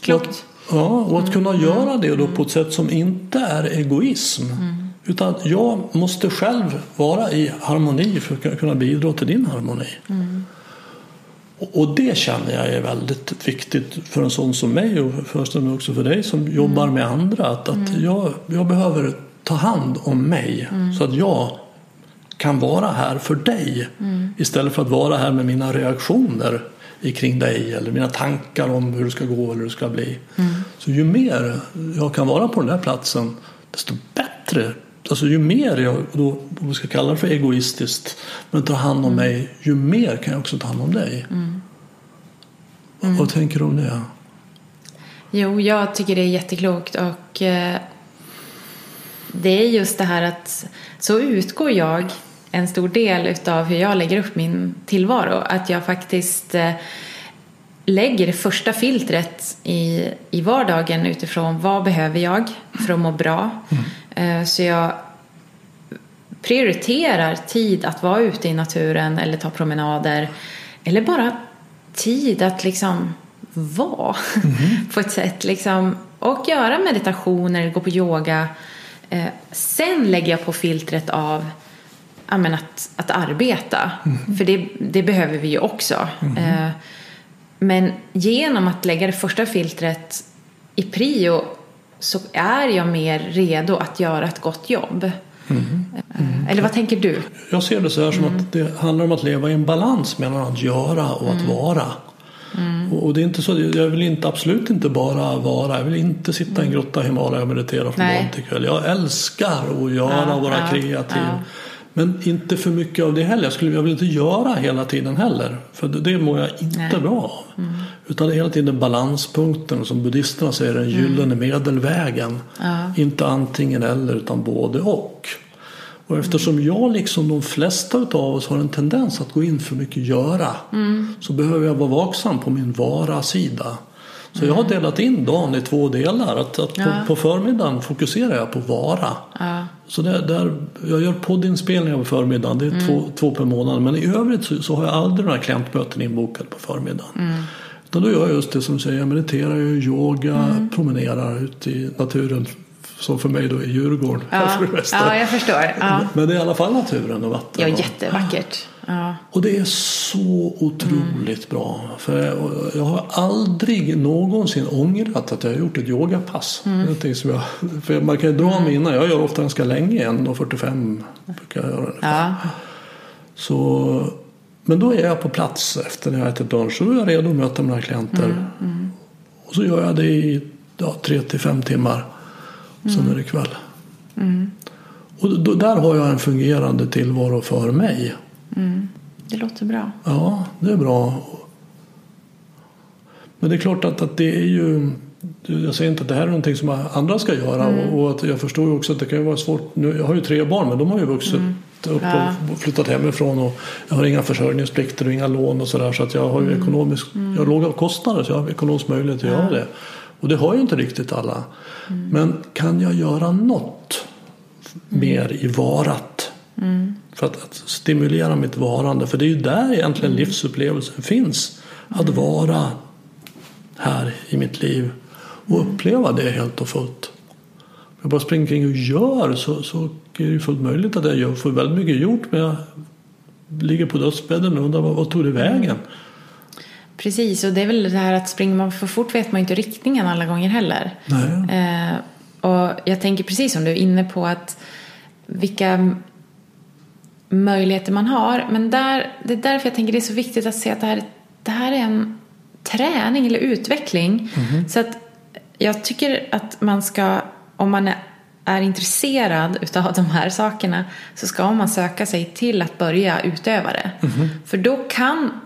Klokt. Ja, och att kunna göra det då på ett sätt som inte är egoism. Utan jag måste själv vara i harmoni för att kunna bidra till din harmoni. Och- Och det känner jag är väldigt viktigt för en sån som mig och föreställer mig också för dig som jobbar med andra. Att, att jag, jag behöver ta hand om mig så att jag kan vara här för dig istället för att vara här med mina reaktioner kring dig eller mina tankar om hur det ska gå eller hur det ska bli. Så ju mer jag kan vara på den här platsen desto bättre. Alltså ju mer jag, då, om vi ska kalla det för egoistiskt, men tar hand om mig, ju mer kan jag också ta hand om dig. Vad tänker du om det? Jo, jag tycker det är jätteklokt och eh, det är just det här att så utgår jag en stor del utav hur jag lägger upp min tillvaro. Att jag faktiskt eh, lägger det första filtret i, i vardagen utifrån vad behöver jag för att må bra. Eh, så jag prioriterar tid att vara ute i naturen eller ta promenader. Eller bara tid att liksom vara på ett sätt. Liksom, och göra meditationer, gå på yoga. Eh, sen lägger jag på filtret av ja, men att, att arbeta. För det, det behöver vi ju också. Eh, men genom att lägga det första filtret i prio så är jag mer redo att göra ett gott jobb. Eh, Eller vad tänker du? Jag ser det så här som att det handlar om att leva i en balans mellan att göra och att vara. Och och det är inte så, jag vill inte, absolut inte bara vara. Jag vill inte sitta i en grotta i Himalaya och meditera från morgon till kväll. Jag älskar att göra Ja, och vara ja, kreativ. ja. Men inte för mycket av det heller. Jag, skulle, jag vill inte göra hela tiden heller. För det, mår jag inte Nej. bra av. Utan det är hela tiden balanspunkten. Som buddhisterna säger, den gyllene medelvägen. Ja. Inte antingen eller utan både och. Och eftersom jag liksom de flesta av oss har en tendens att gå in för mycket göra så behöver jag vara vaksam på min vara-sida. Så jag har delat in dagen i två delar. Att, att på, Ja. på förmiddagen fokuserar jag på vara. Ja. Så där, där, jag gör poddinspelningar på förmiddagen, det är två, två per månad. Men i övrigt så, så har jag aldrig några klientmöten inbokade på förmiddagen. Utan då gör jag just det som du säger, jag mediterar, jag yoga, promenerar ut i naturen. Som för mig då är Djurgården Ja, för det mesta. ja, jag förstår. Ja, Men det är i alla fall naturen och vatten. ja jättevackert. Ja. och det är så otroligt bra. För jag, har aldrig någonsin ångrat att jag har gjort ett yogapass. Det är någonting som jag, för man kan ju dra mina, jag gör ofta ganska länge, 1.45 brukar jag göra. Ja. Så, men då är jag på plats efter när jag ätit lunch då är jag redo att möta mina klienter. Och så gör jag det i ja, tre till fem timmar. Sen är det kväll. Och då, där har jag en fungerande tillvaro för mig. Det låter bra. Ja, det är bra. Men det är klart att, att det är ju jag säger inte att det här är någonting som andra ska göra och, och att jag förstår ju också att det kan ju vara svårt. Nu, jag har ju tre barn men de har ju vuxit upp Ja. och flyttat hemifrån och jag har inga försörjningsplikter och inga lån och sådär så att jag har ju ekonomisk, jag har låga kostnader så jag har ekonomisk möjlighet att göra det. Och det har ju inte riktigt alla. Men kan jag göra något mer i varat? För att, att stimulera mitt varande. För det är ju där egentligen livsupplevelsen finns. Att vara här i mitt liv och uppleva det helt och fullt. Om jag bara springer kring och gör så, så är det ju fullt möjligt att jag gör, får väldigt mycket gjort men jag ligger på dödsbädden och undrar vad, vad tog det vägen? Precis, och det är väl det här att springer man för fort vet man inte riktningen alla gånger heller. Eh, och jag tänker precis som du är inne på att vilka möjligheter man har. Men där, det är därför jag tänker det är så viktigt att se att det här, det här är en träning eller utveckling. Så att jag tycker att man ska, om man är, är intresserad utav de här sakerna så ska man söka sig till att börja utöva det. För då kan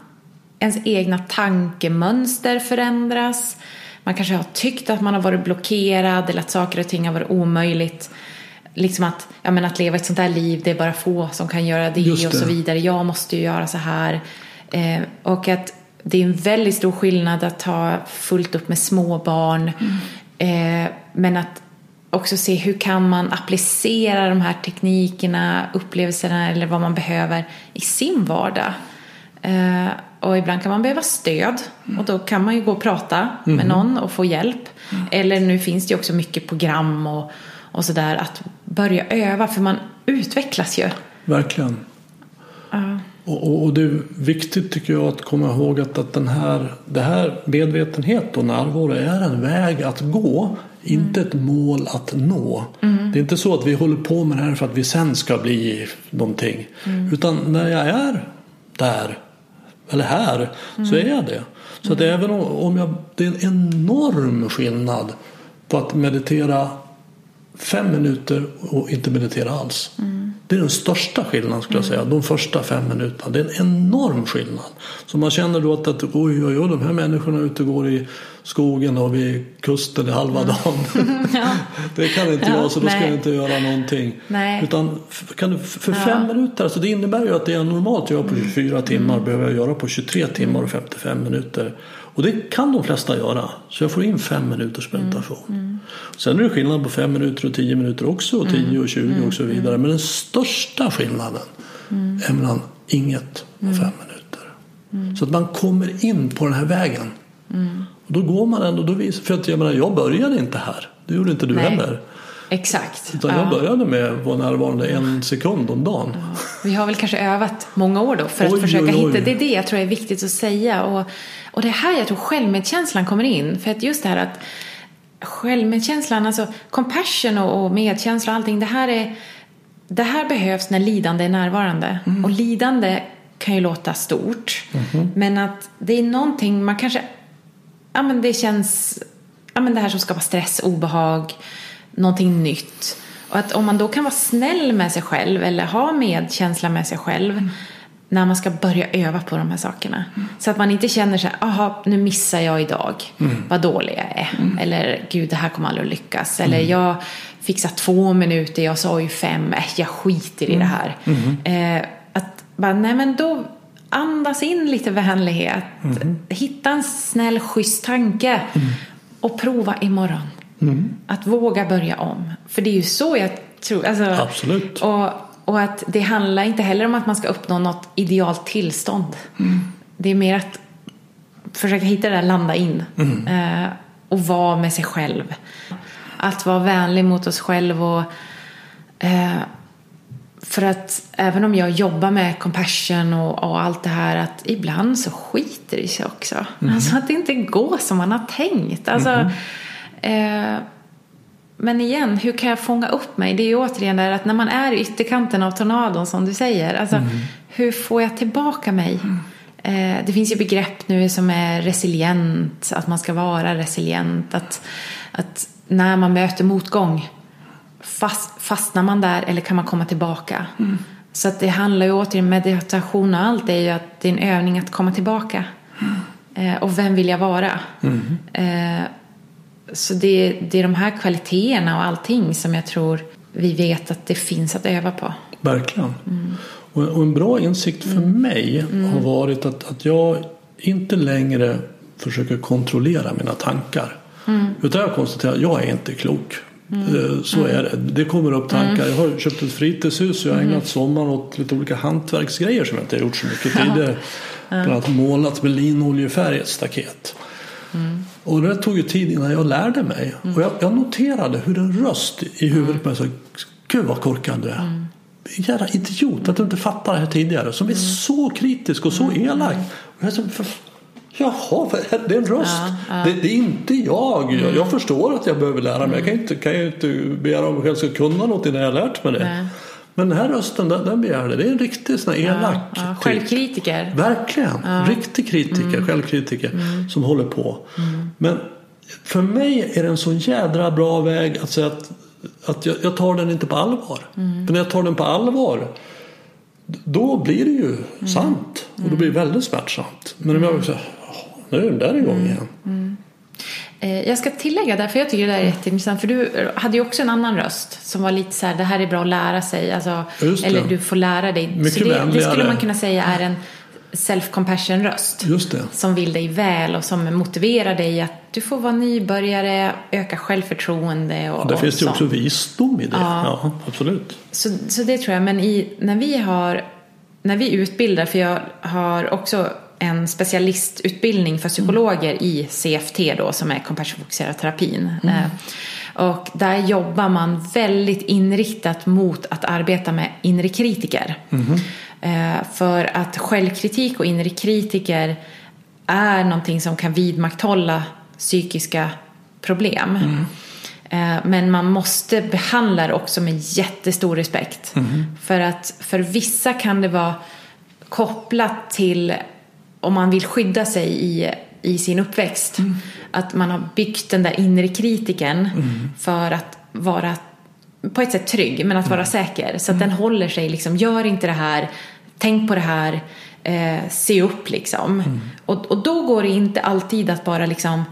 ens egna tankemönster förändras. Man kanske har tyckt att man har varit blockerad eller att saker och ting har varit omöjligt. Liksom att, ja, men att leva ett sånt här liv, det är bara få som kan göra det, Just och det. så vidare. Jag måste ju göra så här. Eh, och att det är en väldigt stor skillnad att ha fullt upp med små barn. Eh, men att också se hur kan man applicera de här teknikerna, upplevelserna eller vad man behöver i sin vardag. Eh, och ibland kan man behöva stöd och då kan man ju gå och prata med någon och få hjälp. Eller nu finns det ju också mycket program och, och sådär att börja öva för man utvecklas ju. Verkligen. Ja. Och, och, och det är viktigt tycker jag att komma ihåg att, att den här, det här medvetenhet och närvaro är en väg att gå. Inte ett mål att nå. Det är inte så att vi håller på med det här för att vi sen ska bli någonting. Utan när jag är där, eller här, så är jag det. Så att även om, jag, det är en enorm skillnad på att meditera fem minuter och inte meditera alls. Det är den största skillnaden skulle jag säga. De första fem minuterna. Det är en enorm skillnad. Så man känner då att, att oj, oj, oj, de här människorna ute och går i skogen och vid kusten i halva dagen. det kan inte Ja, jag så då ska nej. jag inte göra någonting. Nej. Utan kan du, för fem minuter, alltså det innebär ju att det jag normalt gör på 24 timmar behöver jag göra på 23 timmar och 55 minuter. Och det kan de flesta göra. Så jag får in fem minuters meditation. Sen är det skillnad på fem minuter och 10 minuter också och 10 och 20 och så vidare. Men den största skillnaden är mellan inget och fem minuter. Så att man kommer in på den här vägen. Och då går man ändå, då vis, för att jag menar jag började inte här. Det gjorde inte du Nej. heller. Exakt. Utan Ja. jag började med att vara närvarande en sekund om dagen. Vi har väl kanske övat många år då för att Oj, försöka oj, oj. hitta. Det är det jag tror är viktigt att säga. Och, och det är här jag tror självmedkänslan kommer in. För att just det här att självmedkänslan, alltså compassion och, och medkänsla och allting. Det här, är, det här behövs när lidande är närvarande. Mm. Och lidande kan ju låta stort. Men att det är någonting man kanske, ja men det känns, ja men det här som skapar stress, obehag, någonting nytt. Och att om man då kan vara snäll med sig själv eller ha medkänsla med sig själv när man ska börja öva på de här sakerna. Så att man inte känner sig, aha, nu missar jag idag, vad dålig jag är. Eller gud, det här kommer aldrig att lyckas. Eller jag fixar två minuter, jag sa ju fem, äh, jag skiter i det här. Eh, att bara, nej men då andas in lite vänlighet. Hitta en snäll, schysst tanke. Och prova imorgon. Att våga börja om. För det är ju så jag tror. Alltså, Absolut. Och, och att det handlar inte heller om att man ska uppnå något idealt tillstånd. Det är mer att försöka hitta det där, landa in. Eh, och vara med sig själv. Att vara vänlig mot oss själv och eh, för att även om jag jobbar med compassion och, och allt det här att ibland så skiter det sig också. Alltså att det inte går som man har tänkt. Alltså, eh, men igen, hur kan jag fånga upp mig? Det är ju återigen där att när man är i ytterkanten av tornadon som du säger. Alltså, Hur får jag tillbaka mig? Eh, det finns ju begrepp nu som är resilient, att man ska vara resilient. Att, att när man möter motgång, fast, fastnar man där eller kan man komma tillbaka? Så att det handlar ju återigen, meditation och allt är ju att det är en övning att komma tillbaka. Eh, och vem vill jag vara? Eh, så det, det är de här kvaliteterna och allting som jag tror vi vet att det finns att öva på. Verkligen. Och, och en bra insikt för mig har varit att, att jag inte längre försöker kontrollera mina tankar. Utan jag konstaterar att jag är inte klok. Eh, Så är det. Det kommer upp tankar. Jag har köpt ett fritidshus och jag har ägnat sommaren åt lite olika hantverksgrejer som jag inte har gjort så mycket tidigare. Bland annat målat med linoljefärg ett staket. Och det tog ju tid innan jag lärde mig. Och jag, jag noterade hur en röst i huvudet på mig sa Gud vad korkad du är. Mm. Jävla idiot att du inte fattar det här tidigare. Som är så kritisk och så elak. Och jag för, Jaha, det är en röst. Ja, ja. Det, det, är inte jag. jag. Jag mm. förstår att jag behöver lära mig. Jag kan inte, kan ju inte begära att jag ska kunna något innan jag lärt mig det. Nej. Men den här rösten den, den begär det. Det är en riktig sån här elak ja, ja. Självkritiker. Verkligen. Ja. Riktig kritiker, mm. självkritiker mm. som håller på. Mm. Men för mig är det en så jädra bra väg att säga att, att jag, jag tar den inte på allvar. Mm. För när jag tar den på allvar då blir det ju mm. sant. Och då blir det väldigt smärtsamt. Men om jag säger nu är den där igång mm. igen. Eh, jag ska tillägga där, för jag tycker det där är jätteintressant. För du hade ju också en annan röst som var lite så här, det här är bra att lära sig. Alltså, eller du får lära dig. Mycket så det, det, skulle man kunna säga är en self-compassion röst. Som vill dig väl och som motiverar dig att du får vara nybörjare, öka självförtroende och, och Där finns det också visdom i det. Ja, ja absolut. Så, så det tror jag. Men i, när vi har när vi utbildar, för jag har också en specialistutbildning för psykologer mm. i CFT då som är compassion-fokuserad terapin. Mm. Eh, och där jobbar man väldigt inriktat mot att arbeta med inre kritiker. Mm. För att självkritik och inre kritiker är någonting som kan vidmakthålla psykiska problem. Mm. Men man måste behandla det också med jättestor respekt. Mm. För att för vissa kan det vara kopplat till om man vill skydda sig i, i sin uppväxt. Mm. Att man har byggt den där inre kritiken mm. för att vara på ett sätt trygg men att vara mm. säker. Så att den mm. håller sig liksom, gör inte det här, tänk på det här, eh, se upp liksom. Mm. Och, och då går det inte alltid att bara liksom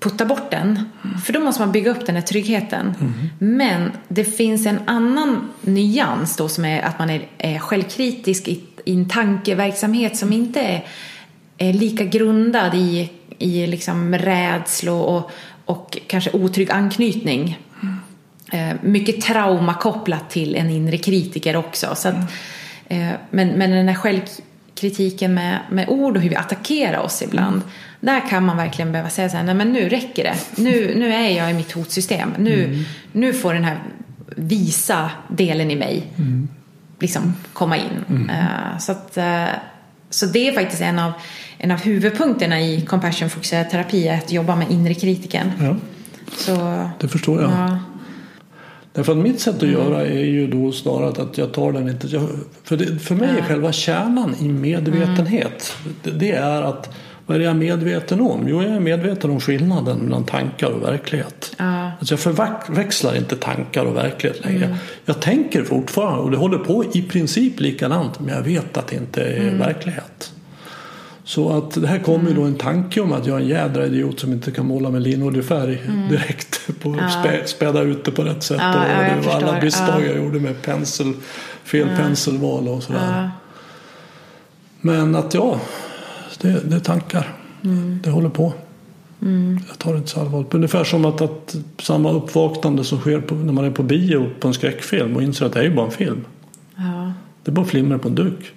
putta bort den. För då måste man bygga upp den här tryggheten. Mm. Men det finns en annan nyans då som är att man är, är självkritisk i, i en tankeverksamhet som inte är lika grundad i, i liksom rädslor och, och kanske otrygg anknytning. Mm. mycket trauma kopplat till en inre kritiker också. Så att, mm. men, men den här självkritiken med, med ord och hur vi attackerar oss ibland. Mm. Där kan man verkligen behöva säga så här, nej men nu räcker det. Nu, nu är jag i mitt hotsystem. Nu, mm. nu får den här visa delen i mig mm. liksom komma in. Mm. Så att, så det är faktiskt en av, en av huvudpunkterna i compassion-fokuserad terapi, att jobba med inre kritiken. Ja. Så, det förstår jag. Ja. Därför att mitt sätt att mm. göra är ju då snarare att jag tar den inte... För, det, för mig är själva kärnan i medvetenhet, mm. det, det, är att vad är jag medveten om? Jo, jag är medveten om skillnaden mellan tankar och verklighet. Ja. Alltså jag förväxlar inte tankar och verklighet längre. Mm. Jag tänker fortfarande och det håller på i princip likadant men jag vet att det inte är mm. verklighet. Så att det här kommer mm. då en tanke om att jag är en jädra idiot som inte kan måla med linådig mm. direkt. På, ja. spä, späda ut det på rätt sätt. Ja, och det var alla misstag jag gjorde med pensel, fel ja. penselval och sådär. Men att ja, det, det är tankar. Mm. Det håller på. Mm. Jag tar det inte så allvarligt. Ungefär som att, att samma uppvaknande som sker på, när man är på bio på en skräckfilm och inser att det är bara en film. Ja. Det är bara flimmer på en duk.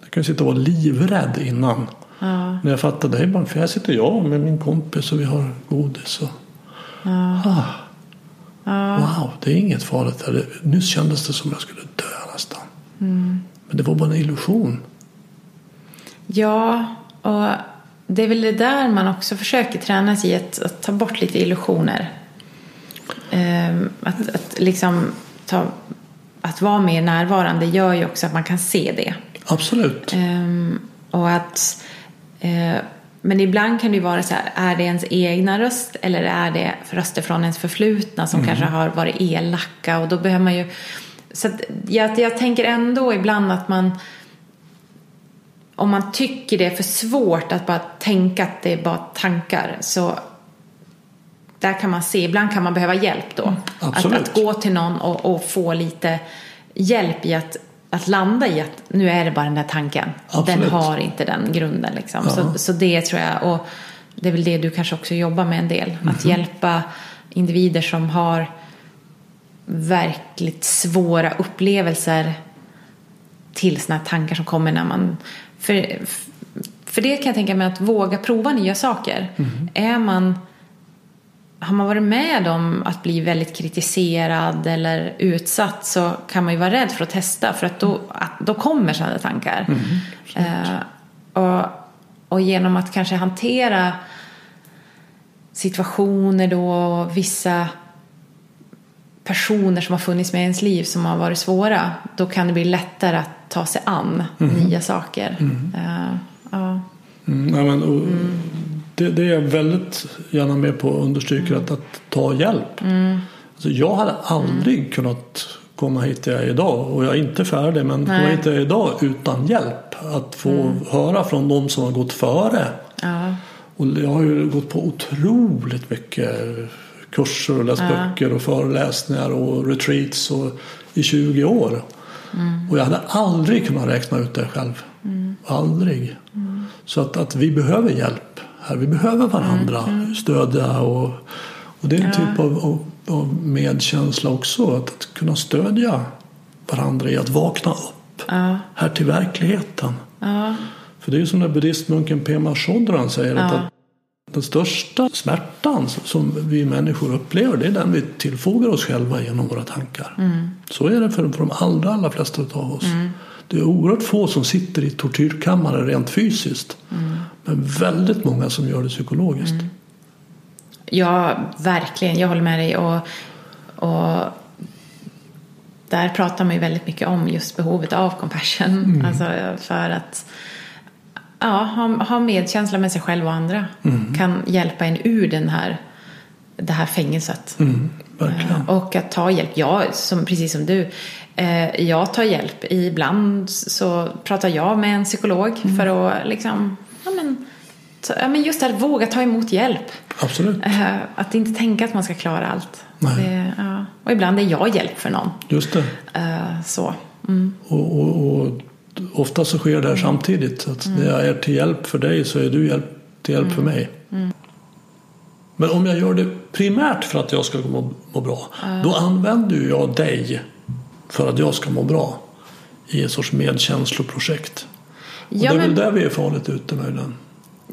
Jag kan sitta och vara livrädd innan. Ja. När jag fattar det är bara en film. Här sitter jag med min kompis och vi har godis. Och... Ja. Ah. Wow, det är inget farligt. Här. Nyss kändes det som jag skulle dö nästan. Mm. Men det var bara en illusion. Ja, och det är väl det där man också försöker träna sig i, att, att ta bort lite illusioner. Um, att, att liksom ta, att vara mer närvarande gör ju också att man kan se det. Absolut. Um, och att, uh, men ibland kan det ju vara så här, är det ens egna röst eller är det röster från ens förflutna som mm. kanske har varit elaka och då behöver man ju så jag, jag tänker ändå ibland att man om man tycker det är för svårt att bara tänka att det är bara tankar så där kan man se, ibland kan man behöva hjälp då. Mm, att, att, gå till någon och, och, få lite hjälp i att, att landa i att nu är det bara den där tanken. Absolut. Den har inte den grunden liksom. Ja. Så, så det tror jag, och det är väl det du kanske också jobbar med en del. Mm Att mhm. hjälpa individer som har verkligt svåra upplevelser till sådana tankar som kommer när man för, För det kan jag tänka mig att våga prova nya saker. Är man, har man varit med om att bli väldigt kritiserad eller utsatt så kan man ju vara rädd för att testa för att då, att, då kommer sådana tankar. Eh, och, och genom att kanske hantera situationer då och vissa personer som har funnits med i ens liv som har varit svåra då kan det bli lättare att ta sig an nya saker. Eh, ja. Mm, ja, men, och, det, det är jag väldigt gärna med på att understryka att, att ta hjälp. Alltså, jag hade aldrig kunnat komma hit där jag är idag och jag är inte färdig men komma hit där jag är idag utan hjälp. Att få höra från de som har gått före. Ja. Och jag har ju gått på otroligt mycket kurser och läst böcker och föreläsningar och retreats och, i 20 år. Och jag hade aldrig kunnat räkna ut det själv. Aldrig. Så att, att vi behöver hjälp här. Vi behöver varandra. Stödja och, och det är en typ av, av, av medkänsla också. Att, att kunna stödja varandra i att vakna upp Ja. här till verkligheten. Ja. För det är ju som den buddhistmunken Pema Chodron säger. Ja. att den största smärtan som vi människor upplever det är den vi tillfogar oss själva genom våra tankar. Mm. Så är det för, för de allra, allra flesta av oss. Det är oerhört få som sitter i tortyrkammare rent fysiskt. Mm. Men väldigt många som gör det psykologiskt. Ja, verkligen. Jag håller med dig. Och, och där pratar man ju väldigt mycket om just behovet av compassion. Alltså för att ja, ha, ha medkänsla med sig själv och andra kan hjälpa en ur den här, det här fängelset. Mm, verkligen. Och att ta hjälp. Jag, som, precis som du, eh, jag tar hjälp. Ibland så pratar jag med en psykolog för att liksom, ja men, ta, ja, men just det här, våga ta emot hjälp. Absolut. Eh, att inte tänka att man ska klara allt. Det, ja. Och ibland är jag hjälp för någon. Just det. Eh, så. Mm. Och, och, och ofta så sker det här samtidigt. Att Mm. när jag är till hjälp för dig så är du hjälp, till hjälp för mig. Mm. Men om jag gör det primärt för att jag ska må, må bra. Då använder jag dig för att jag ska må bra. I ett sorts medkänsloprojekt. Och Ja, det är väl men- där vi är farligt ute möjligen.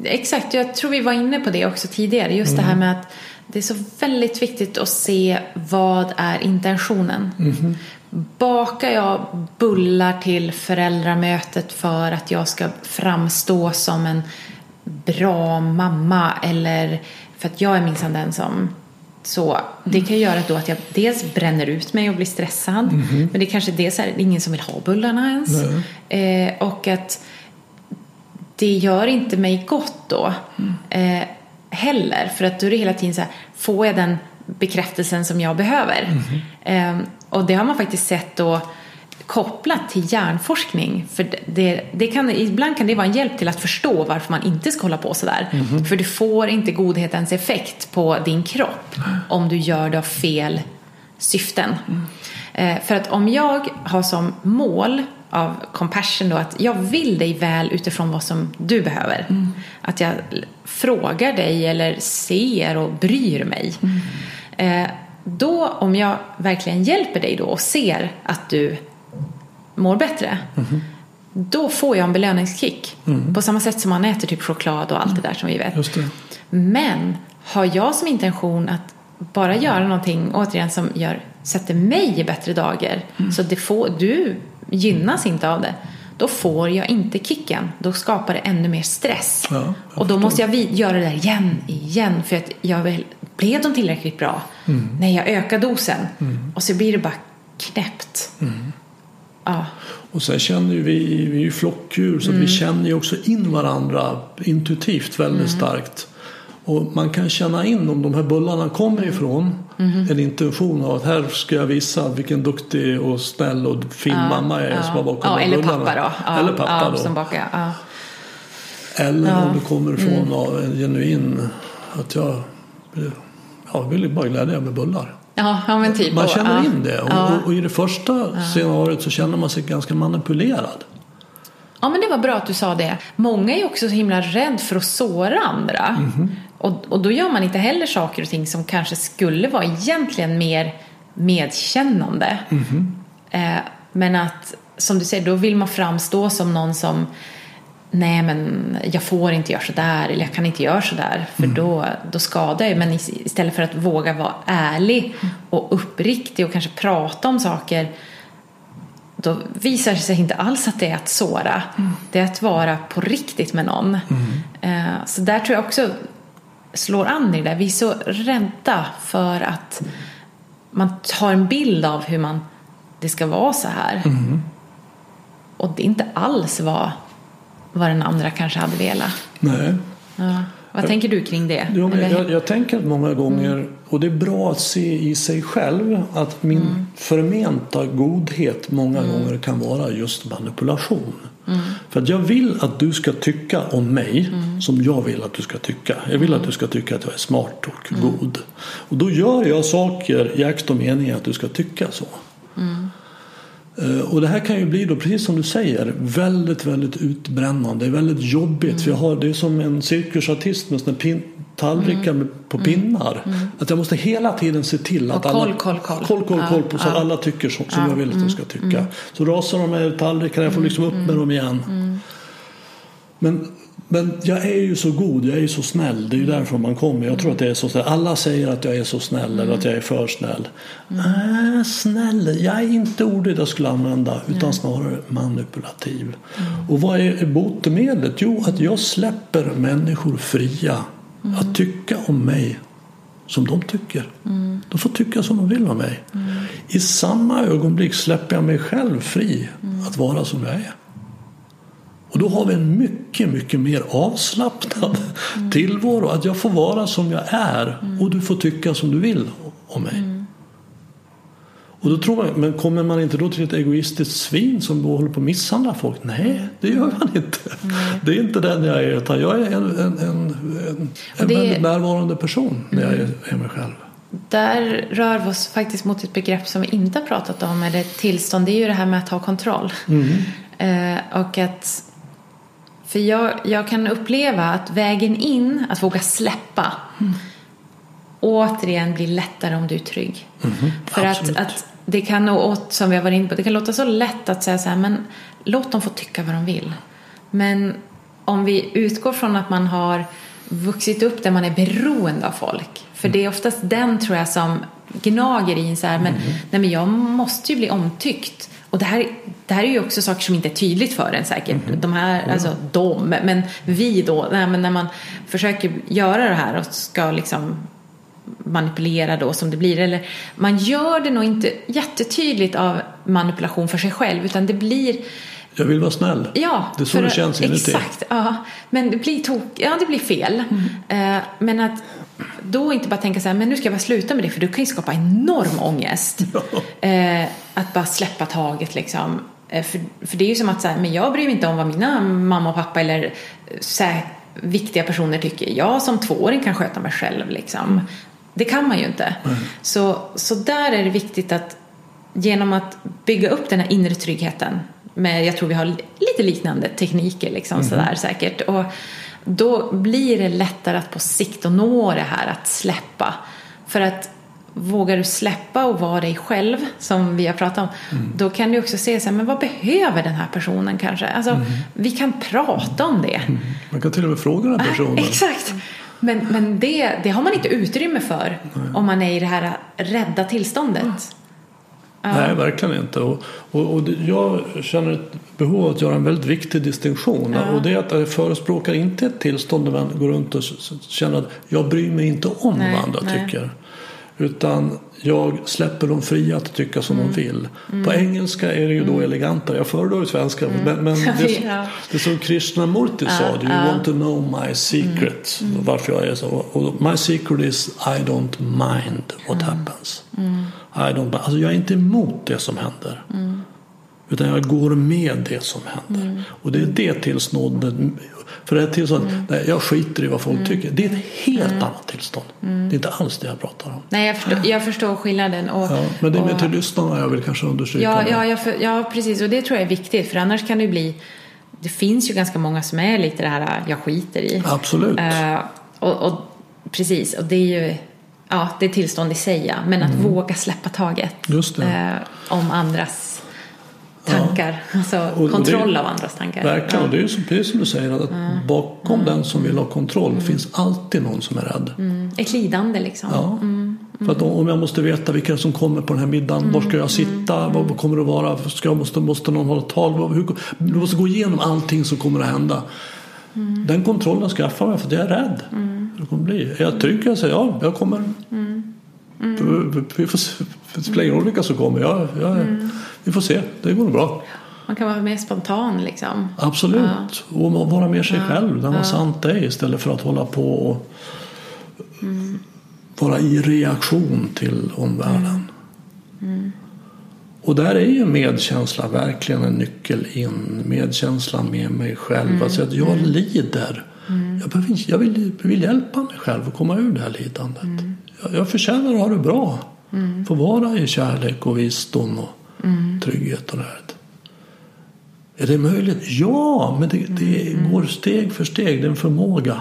Exakt, jag tror vi var inne på det också tidigare. Just det här med att det är så väldigt viktigt att se vad är intentionen. Bakar jag bullar till föräldramötet för att jag ska framstå som en bra mamma eller för att jag är minsann den som så det kan göra då att jag dels bränner ut mig och blir stressad. Men det kanske dels är ingen som vill ha bullarna ens. Eh, och att det gör inte mig gott då eh, heller. För att då är det hela tiden så här, får jag den bekräftelsen som jag behöver? Eh, och det har man faktiskt sett då kopplat till hjärnforskning. För det- det, kan, ibland kan det vara en hjälp till att förstå varför man inte ska hålla på sådär. För du får inte godhetens effekt på din kropp om du gör det av fel syften. Eh, för att om jag har som mål av compassion då att jag vill dig väl utifrån vad som du behöver. Att jag frågar dig eller ser och bryr mig. Eh, då om jag verkligen hjälper dig då och ser att du mår bättre. Då får jag en belöningskick. På samma sätt som man äter typ choklad och allt det där som vi vet. Men har jag som intention att bara göra någonting återigen som gör, sätter mig i bättre dagar så det får, du gynnas inte av det då får jag inte kicken. Då skapar det ännu mer stress. Ja, och då måste jag göra det där igen, igen för att jag vill, blev de tillräckligt bra? Nej, jag ökar dosen och så blir det bara knäppt. Ja, Och sen känner ju vi, vi är ju flockdjur så vi känner ju också in varandra intuitivt väldigt starkt. Och man kan känna in om de här bullarna kommer ifrån en intention av att här ska jag visa vilken duktig och snäll och fin mamma jag är som har bakom ja eller bullarna. pappa då. Ja, eller pappa ja, då. Som bakar, ja. Eller Ja. om det kommer från av en genuin att jag ja, vill bara glädja med bullar. Ja, ja, men typ. Man känner ja. in det och, Ja. och, i det första scenariot så känner man sig ganska manipulerad. Ja, men det var bra att du sa det. Många är ju också så himla rädd för att såra andra. Och, och då gör man inte heller saker och ting som kanske skulle vara egentligen mer medkännande. Eh, men att, som du säger, då vill man framstå som någon som nej men jag får inte göra sådär eller jag kan inte göra sådär för Mm. då, då skadar jag. Men is- istället för att våga vara ärlig och uppriktig och kanske prata om saker då visar det sig inte alls att det är att såra. Det är att vara på riktigt med någon. Eh, Så där tror jag också slår an i det där. Vi är så rädda för att man tar en bild av hur man, det ska vara så här. Och det inte alls vad, vad den andra kanske hade velat. Nej. Ja. Vad tänker du kring det? Jo, jag, jag tänker att många gånger, och det är bra att se i sig själv, att min förmenta godhet många gånger kan vara just manipulation. För att jag vill att du ska tycka om mig som jag vill att du ska tycka. Jag vill att du ska tycka att jag är smart och god. Och då gör jag saker i akt och mening att du ska tycka så. Eh, Och det här kan ju bli då, precis som du säger, väldigt, väldigt utbrännande. Det är väldigt jobbigt. För jag har, det är som en cirkusartist med såna pin, tallrikar med, på pinnar. Att jag måste hela tiden se till att Och koll, alla... koll, koll. koll, koll, Ja, koll på så ja. alla tycker som, som jag vill att de ska tycka. Så rasar de med tallrikarna, jag får liksom upp med dem igen. Men, men jag är ju så god, jag är ju så snäll. Det är ju därför man kommer. Jag tror att det är så snäll. Alla säger att jag är så snäll eller att jag är för snäll. Äh, snäll, jag är inte ordet jag skulle använda utan snarare manipulativ. Och vad är botemedlet? Jo, att jag släpper människor fria att tycka om mig som de tycker. De får tycka som de vill om mig. I samma ögonblick släpper jag mig själv fri att vara som jag är. Och då har vi en mycket, mycket mer avslappnad tillvaro. Att jag får vara som jag är och du får tycka som du vill om mig. Och då tror man, men kommer man inte då till ett egoistiskt svin som håller på att misshandla folk? Nej, det gör man inte. Det är inte den jag är, utan jag är en, en, en, en, väldigt närvarande person när jag är, är mig själv. Där rör vi oss faktiskt mot ett begrepp som vi inte har pratat om, eller ett tillstånd. Det är ju det här med att ha kontroll. Eh, och att... För jag, jag kan uppleva att vägen in, att våga släppa, återigen blir lättare om du är trygg. För att, att det kan, och som vi har varit inne på, det kan låta så lätt att säga så här, men låt dem få tycka vad de vill. Men om vi utgår från att man har vuxit upp där man är beroende av folk. För det är oftast den tror jag som gnager i en så här, men, nej, men jag måste ju bli omtyckt. Och det här, det här är ju också saker som inte är tydligt för en säkert. De här, alltså de, men vi då, nej, men när man försöker göra det här och ska liksom manipulera då som det blir. Eller man gör det nog inte jättetydligt av manipulation för sig själv utan det blir Jag vill vara snäll. Ja, det är så för- det känns inuti. Exakt, ja. Men det blir, tok, ja, det blir fel. Mm. Eh, men att då inte bara tänka så här, men nu ska jag bara sluta med det för du kan ju skapa enorm ångest. Eh, att bara släppa taget liksom. Eh, för, för det är ju som att så här, men jag bryr mig inte om vad mina mamma och pappa eller så här, viktiga personer tycker. Jag som tvååring kan sköta mig själv liksom. Det kan man ju inte. Så, så där är det viktigt att genom att bygga upp den här inre tryggheten med, jag tror vi har lite liknande tekniker liksom sådär säkert. Och då blir det lättare att på sikt att nå det här att släppa. För att vågar du släppa och vara dig själv som vi har pratat om då kan du också se så här, men vad behöver den här personen kanske? Alltså vi kan prata om det. Man kan till och med fråga den här personen. Exakt. Men, men det, det har man inte utrymme för om man är i det här rädda tillståndet. Nej, verkligen inte. Och, och, och det, jag känner ett behov av att göra en väldigt viktig distinktion. Och det är att jag förespråkar inte ett tillstånd där man går runt och känner att jag bryr mig inte om Nej, vad andra nej. tycker. Utan jag släpper dem fria att tycka som Mm. de vill. På engelska är det ju då elegantare. Jag föredrar ju svenska. Men, men det, Mm. Ja. det som Krishnamurti sa. Do you want to know my secret? Mm. Varför jag är så. Och my secret is I don't mind what Mm. happens. I don't, alltså jag är inte emot det som händer. Utan jag går med det som händer. Och det är det tillståndet. För det här tillståndet, nej, jag skiter i vad folk tycker. Det är ett helt annat tillstånd. Det är inte alls det jag pratar om. Nej, jag förstår, jag förstår skillnaden. Och, Ja, men det är mer till lyssnarna jag vill kanske understryka. ja, ja, ja, för, ja, precis. Och det tror jag är viktigt. För annars kan det bli... Det finns ju ganska många som är lite det här jag skiter i. Absolut. Eh, och, och, precis, och det är ju ja, det är tillstånd i sig. Ja. Men att våga släppa taget Mm. Just det. eh, om andras tankar. Alltså och kontroll av andras tankar. Verkligen, Ja. och det är ju som, precis som du säger att bakom den som vill ha kontroll finns alltid någon som är rädd. Mm. Ett lidande liksom. Ja. För att om jag måste veta vilka som kommer på den här middagen, var ska jag sitta, vad kommer det vara, ska jag, måste, måste någon hålla tal, hur, du måste gå igenom allting som kommer att hända. Den kontrollen skaffar jag för att jag är rädd. Det kommer bli. Är jag trygg jag säger ja, jag kommer. Vi får se, spelar ingen roll vilka som kommer. Jag, jag, Vi får se, det går nog bra. Man kan vara mer spontan liksom. Absolut. Och man vara mer sig själv, den var sant är istället för att hålla på och vara i reaktion till omvärlden. Och där är ju medkänsla verkligen en nyckel in. Medkänsla med mig själv. Alltså att jag lider. Jag, behöver, inte- jag vill, vill hjälpa mig själv att komma ur det här lidandet. Jag, jag förtjänar att ha det bra. Få vara i kärlek och visdom och trygghet och det här. Är det möjligt? Ja, men det, det går steg för steg. Det är en förmåga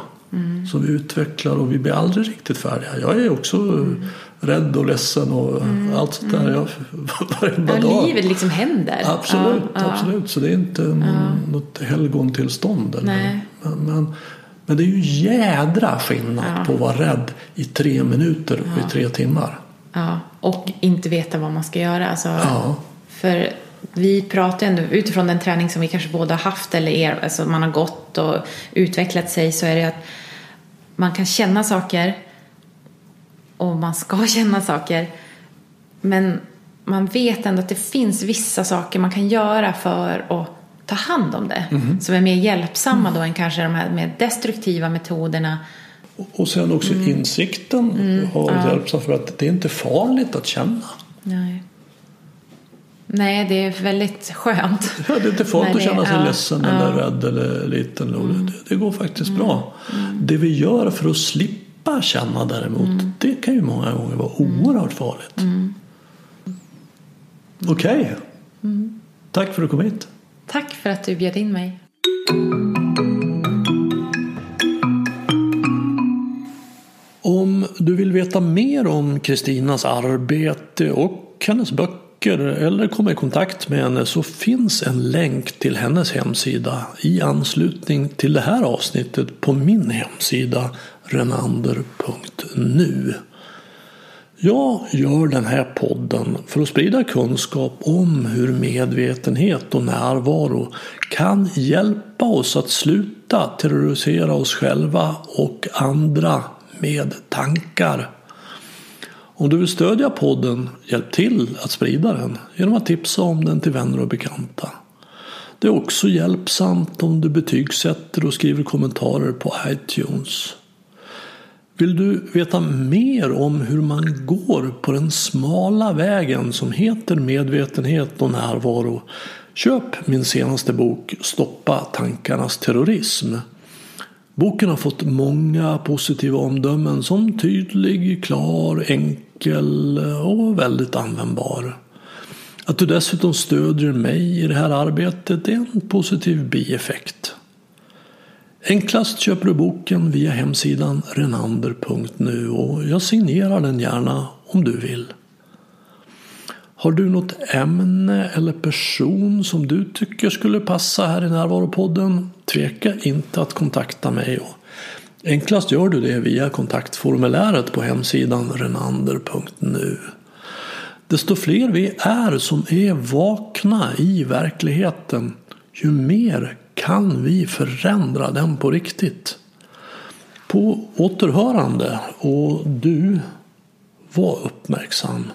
som vi utvecklar och vi blir aldrig riktigt färdiga. Jag är också rädd och ledsen och allt sånt där. Jag, varenda Ja, dag. livet liksom händer. Absolut, Ja, ja. absolut. Så det är inte mm, något helgontillstånd. Eller? Nej. Men, men, men det är ju jädra skillnad på att vara rädd i tre minuter och i tre timmar. Ja, och inte veta vad man ska göra. Alltså, Ja. För vi pratar ändå utifrån den träning som vi kanske båda har haft eller er, alltså man har gått och utvecklat sig så är det att man kan känna saker och man ska känna saker men man vet ändå att det finns vissa saker man kan göra för att ta hand om det som är mer hjälpsamma då än kanske de här mer destruktiva metoderna. Och sen också Mm. insikten har hjälpt för att det är inte farligt att känna. Nej. Nej, det är väldigt skönt. Ja, det är inte farligt att känna sig ja, ledsen ja. eller rädd eller liten. Och det, det går faktiskt bra. Det vi gör för att slippa känna däremot, det kan ju många gånger vara oerhört farligt. Okej. Tack för att du kom hit. Tack för att du bjöd in mig. Om du vill veta mer om Kristinas arbete och hennes böcker eller komma i kontakt med henne så finns en länk till hennes hemsida i anslutning till det här avsnittet på min hemsida renander.nu. Jag gör den här podden för att sprida kunskap om hur medvetenhet och närvaro kan hjälpa oss att sluta terrorisera oss själva och andra med tankar. Om du vill stödja podden, hjälp till att sprida den genom att tipsa om den till vänner och bekanta. Det är också hjälpsamt om du betygsätter och skriver kommentarer på iTunes. Vill du veta mer om hur man går på den smala vägen som heter medvetenhet och närvaro? Köp min senaste bok Stoppa tankarnas terrorism. Boken har fått många positiva omdömen som tydlig, klar, enkel och väldigt användbar. Att du dessutom stödjer mig i det här arbetet är en positiv bieffekt. Enklast köper du boken via hemsidan renander.nu och jag signerar den gärna om du vill. Har du något ämne eller person som du tycker skulle passa här i Närvaropodden? Tveka inte att kontakta mig. Enklast gör du det via kontaktformuläret på hemsidan renander.nu. Desto fler vi är som är vakna i verkligheten, ju mer kan vi förändra den på riktigt. På återhörande och du, var uppmärksam.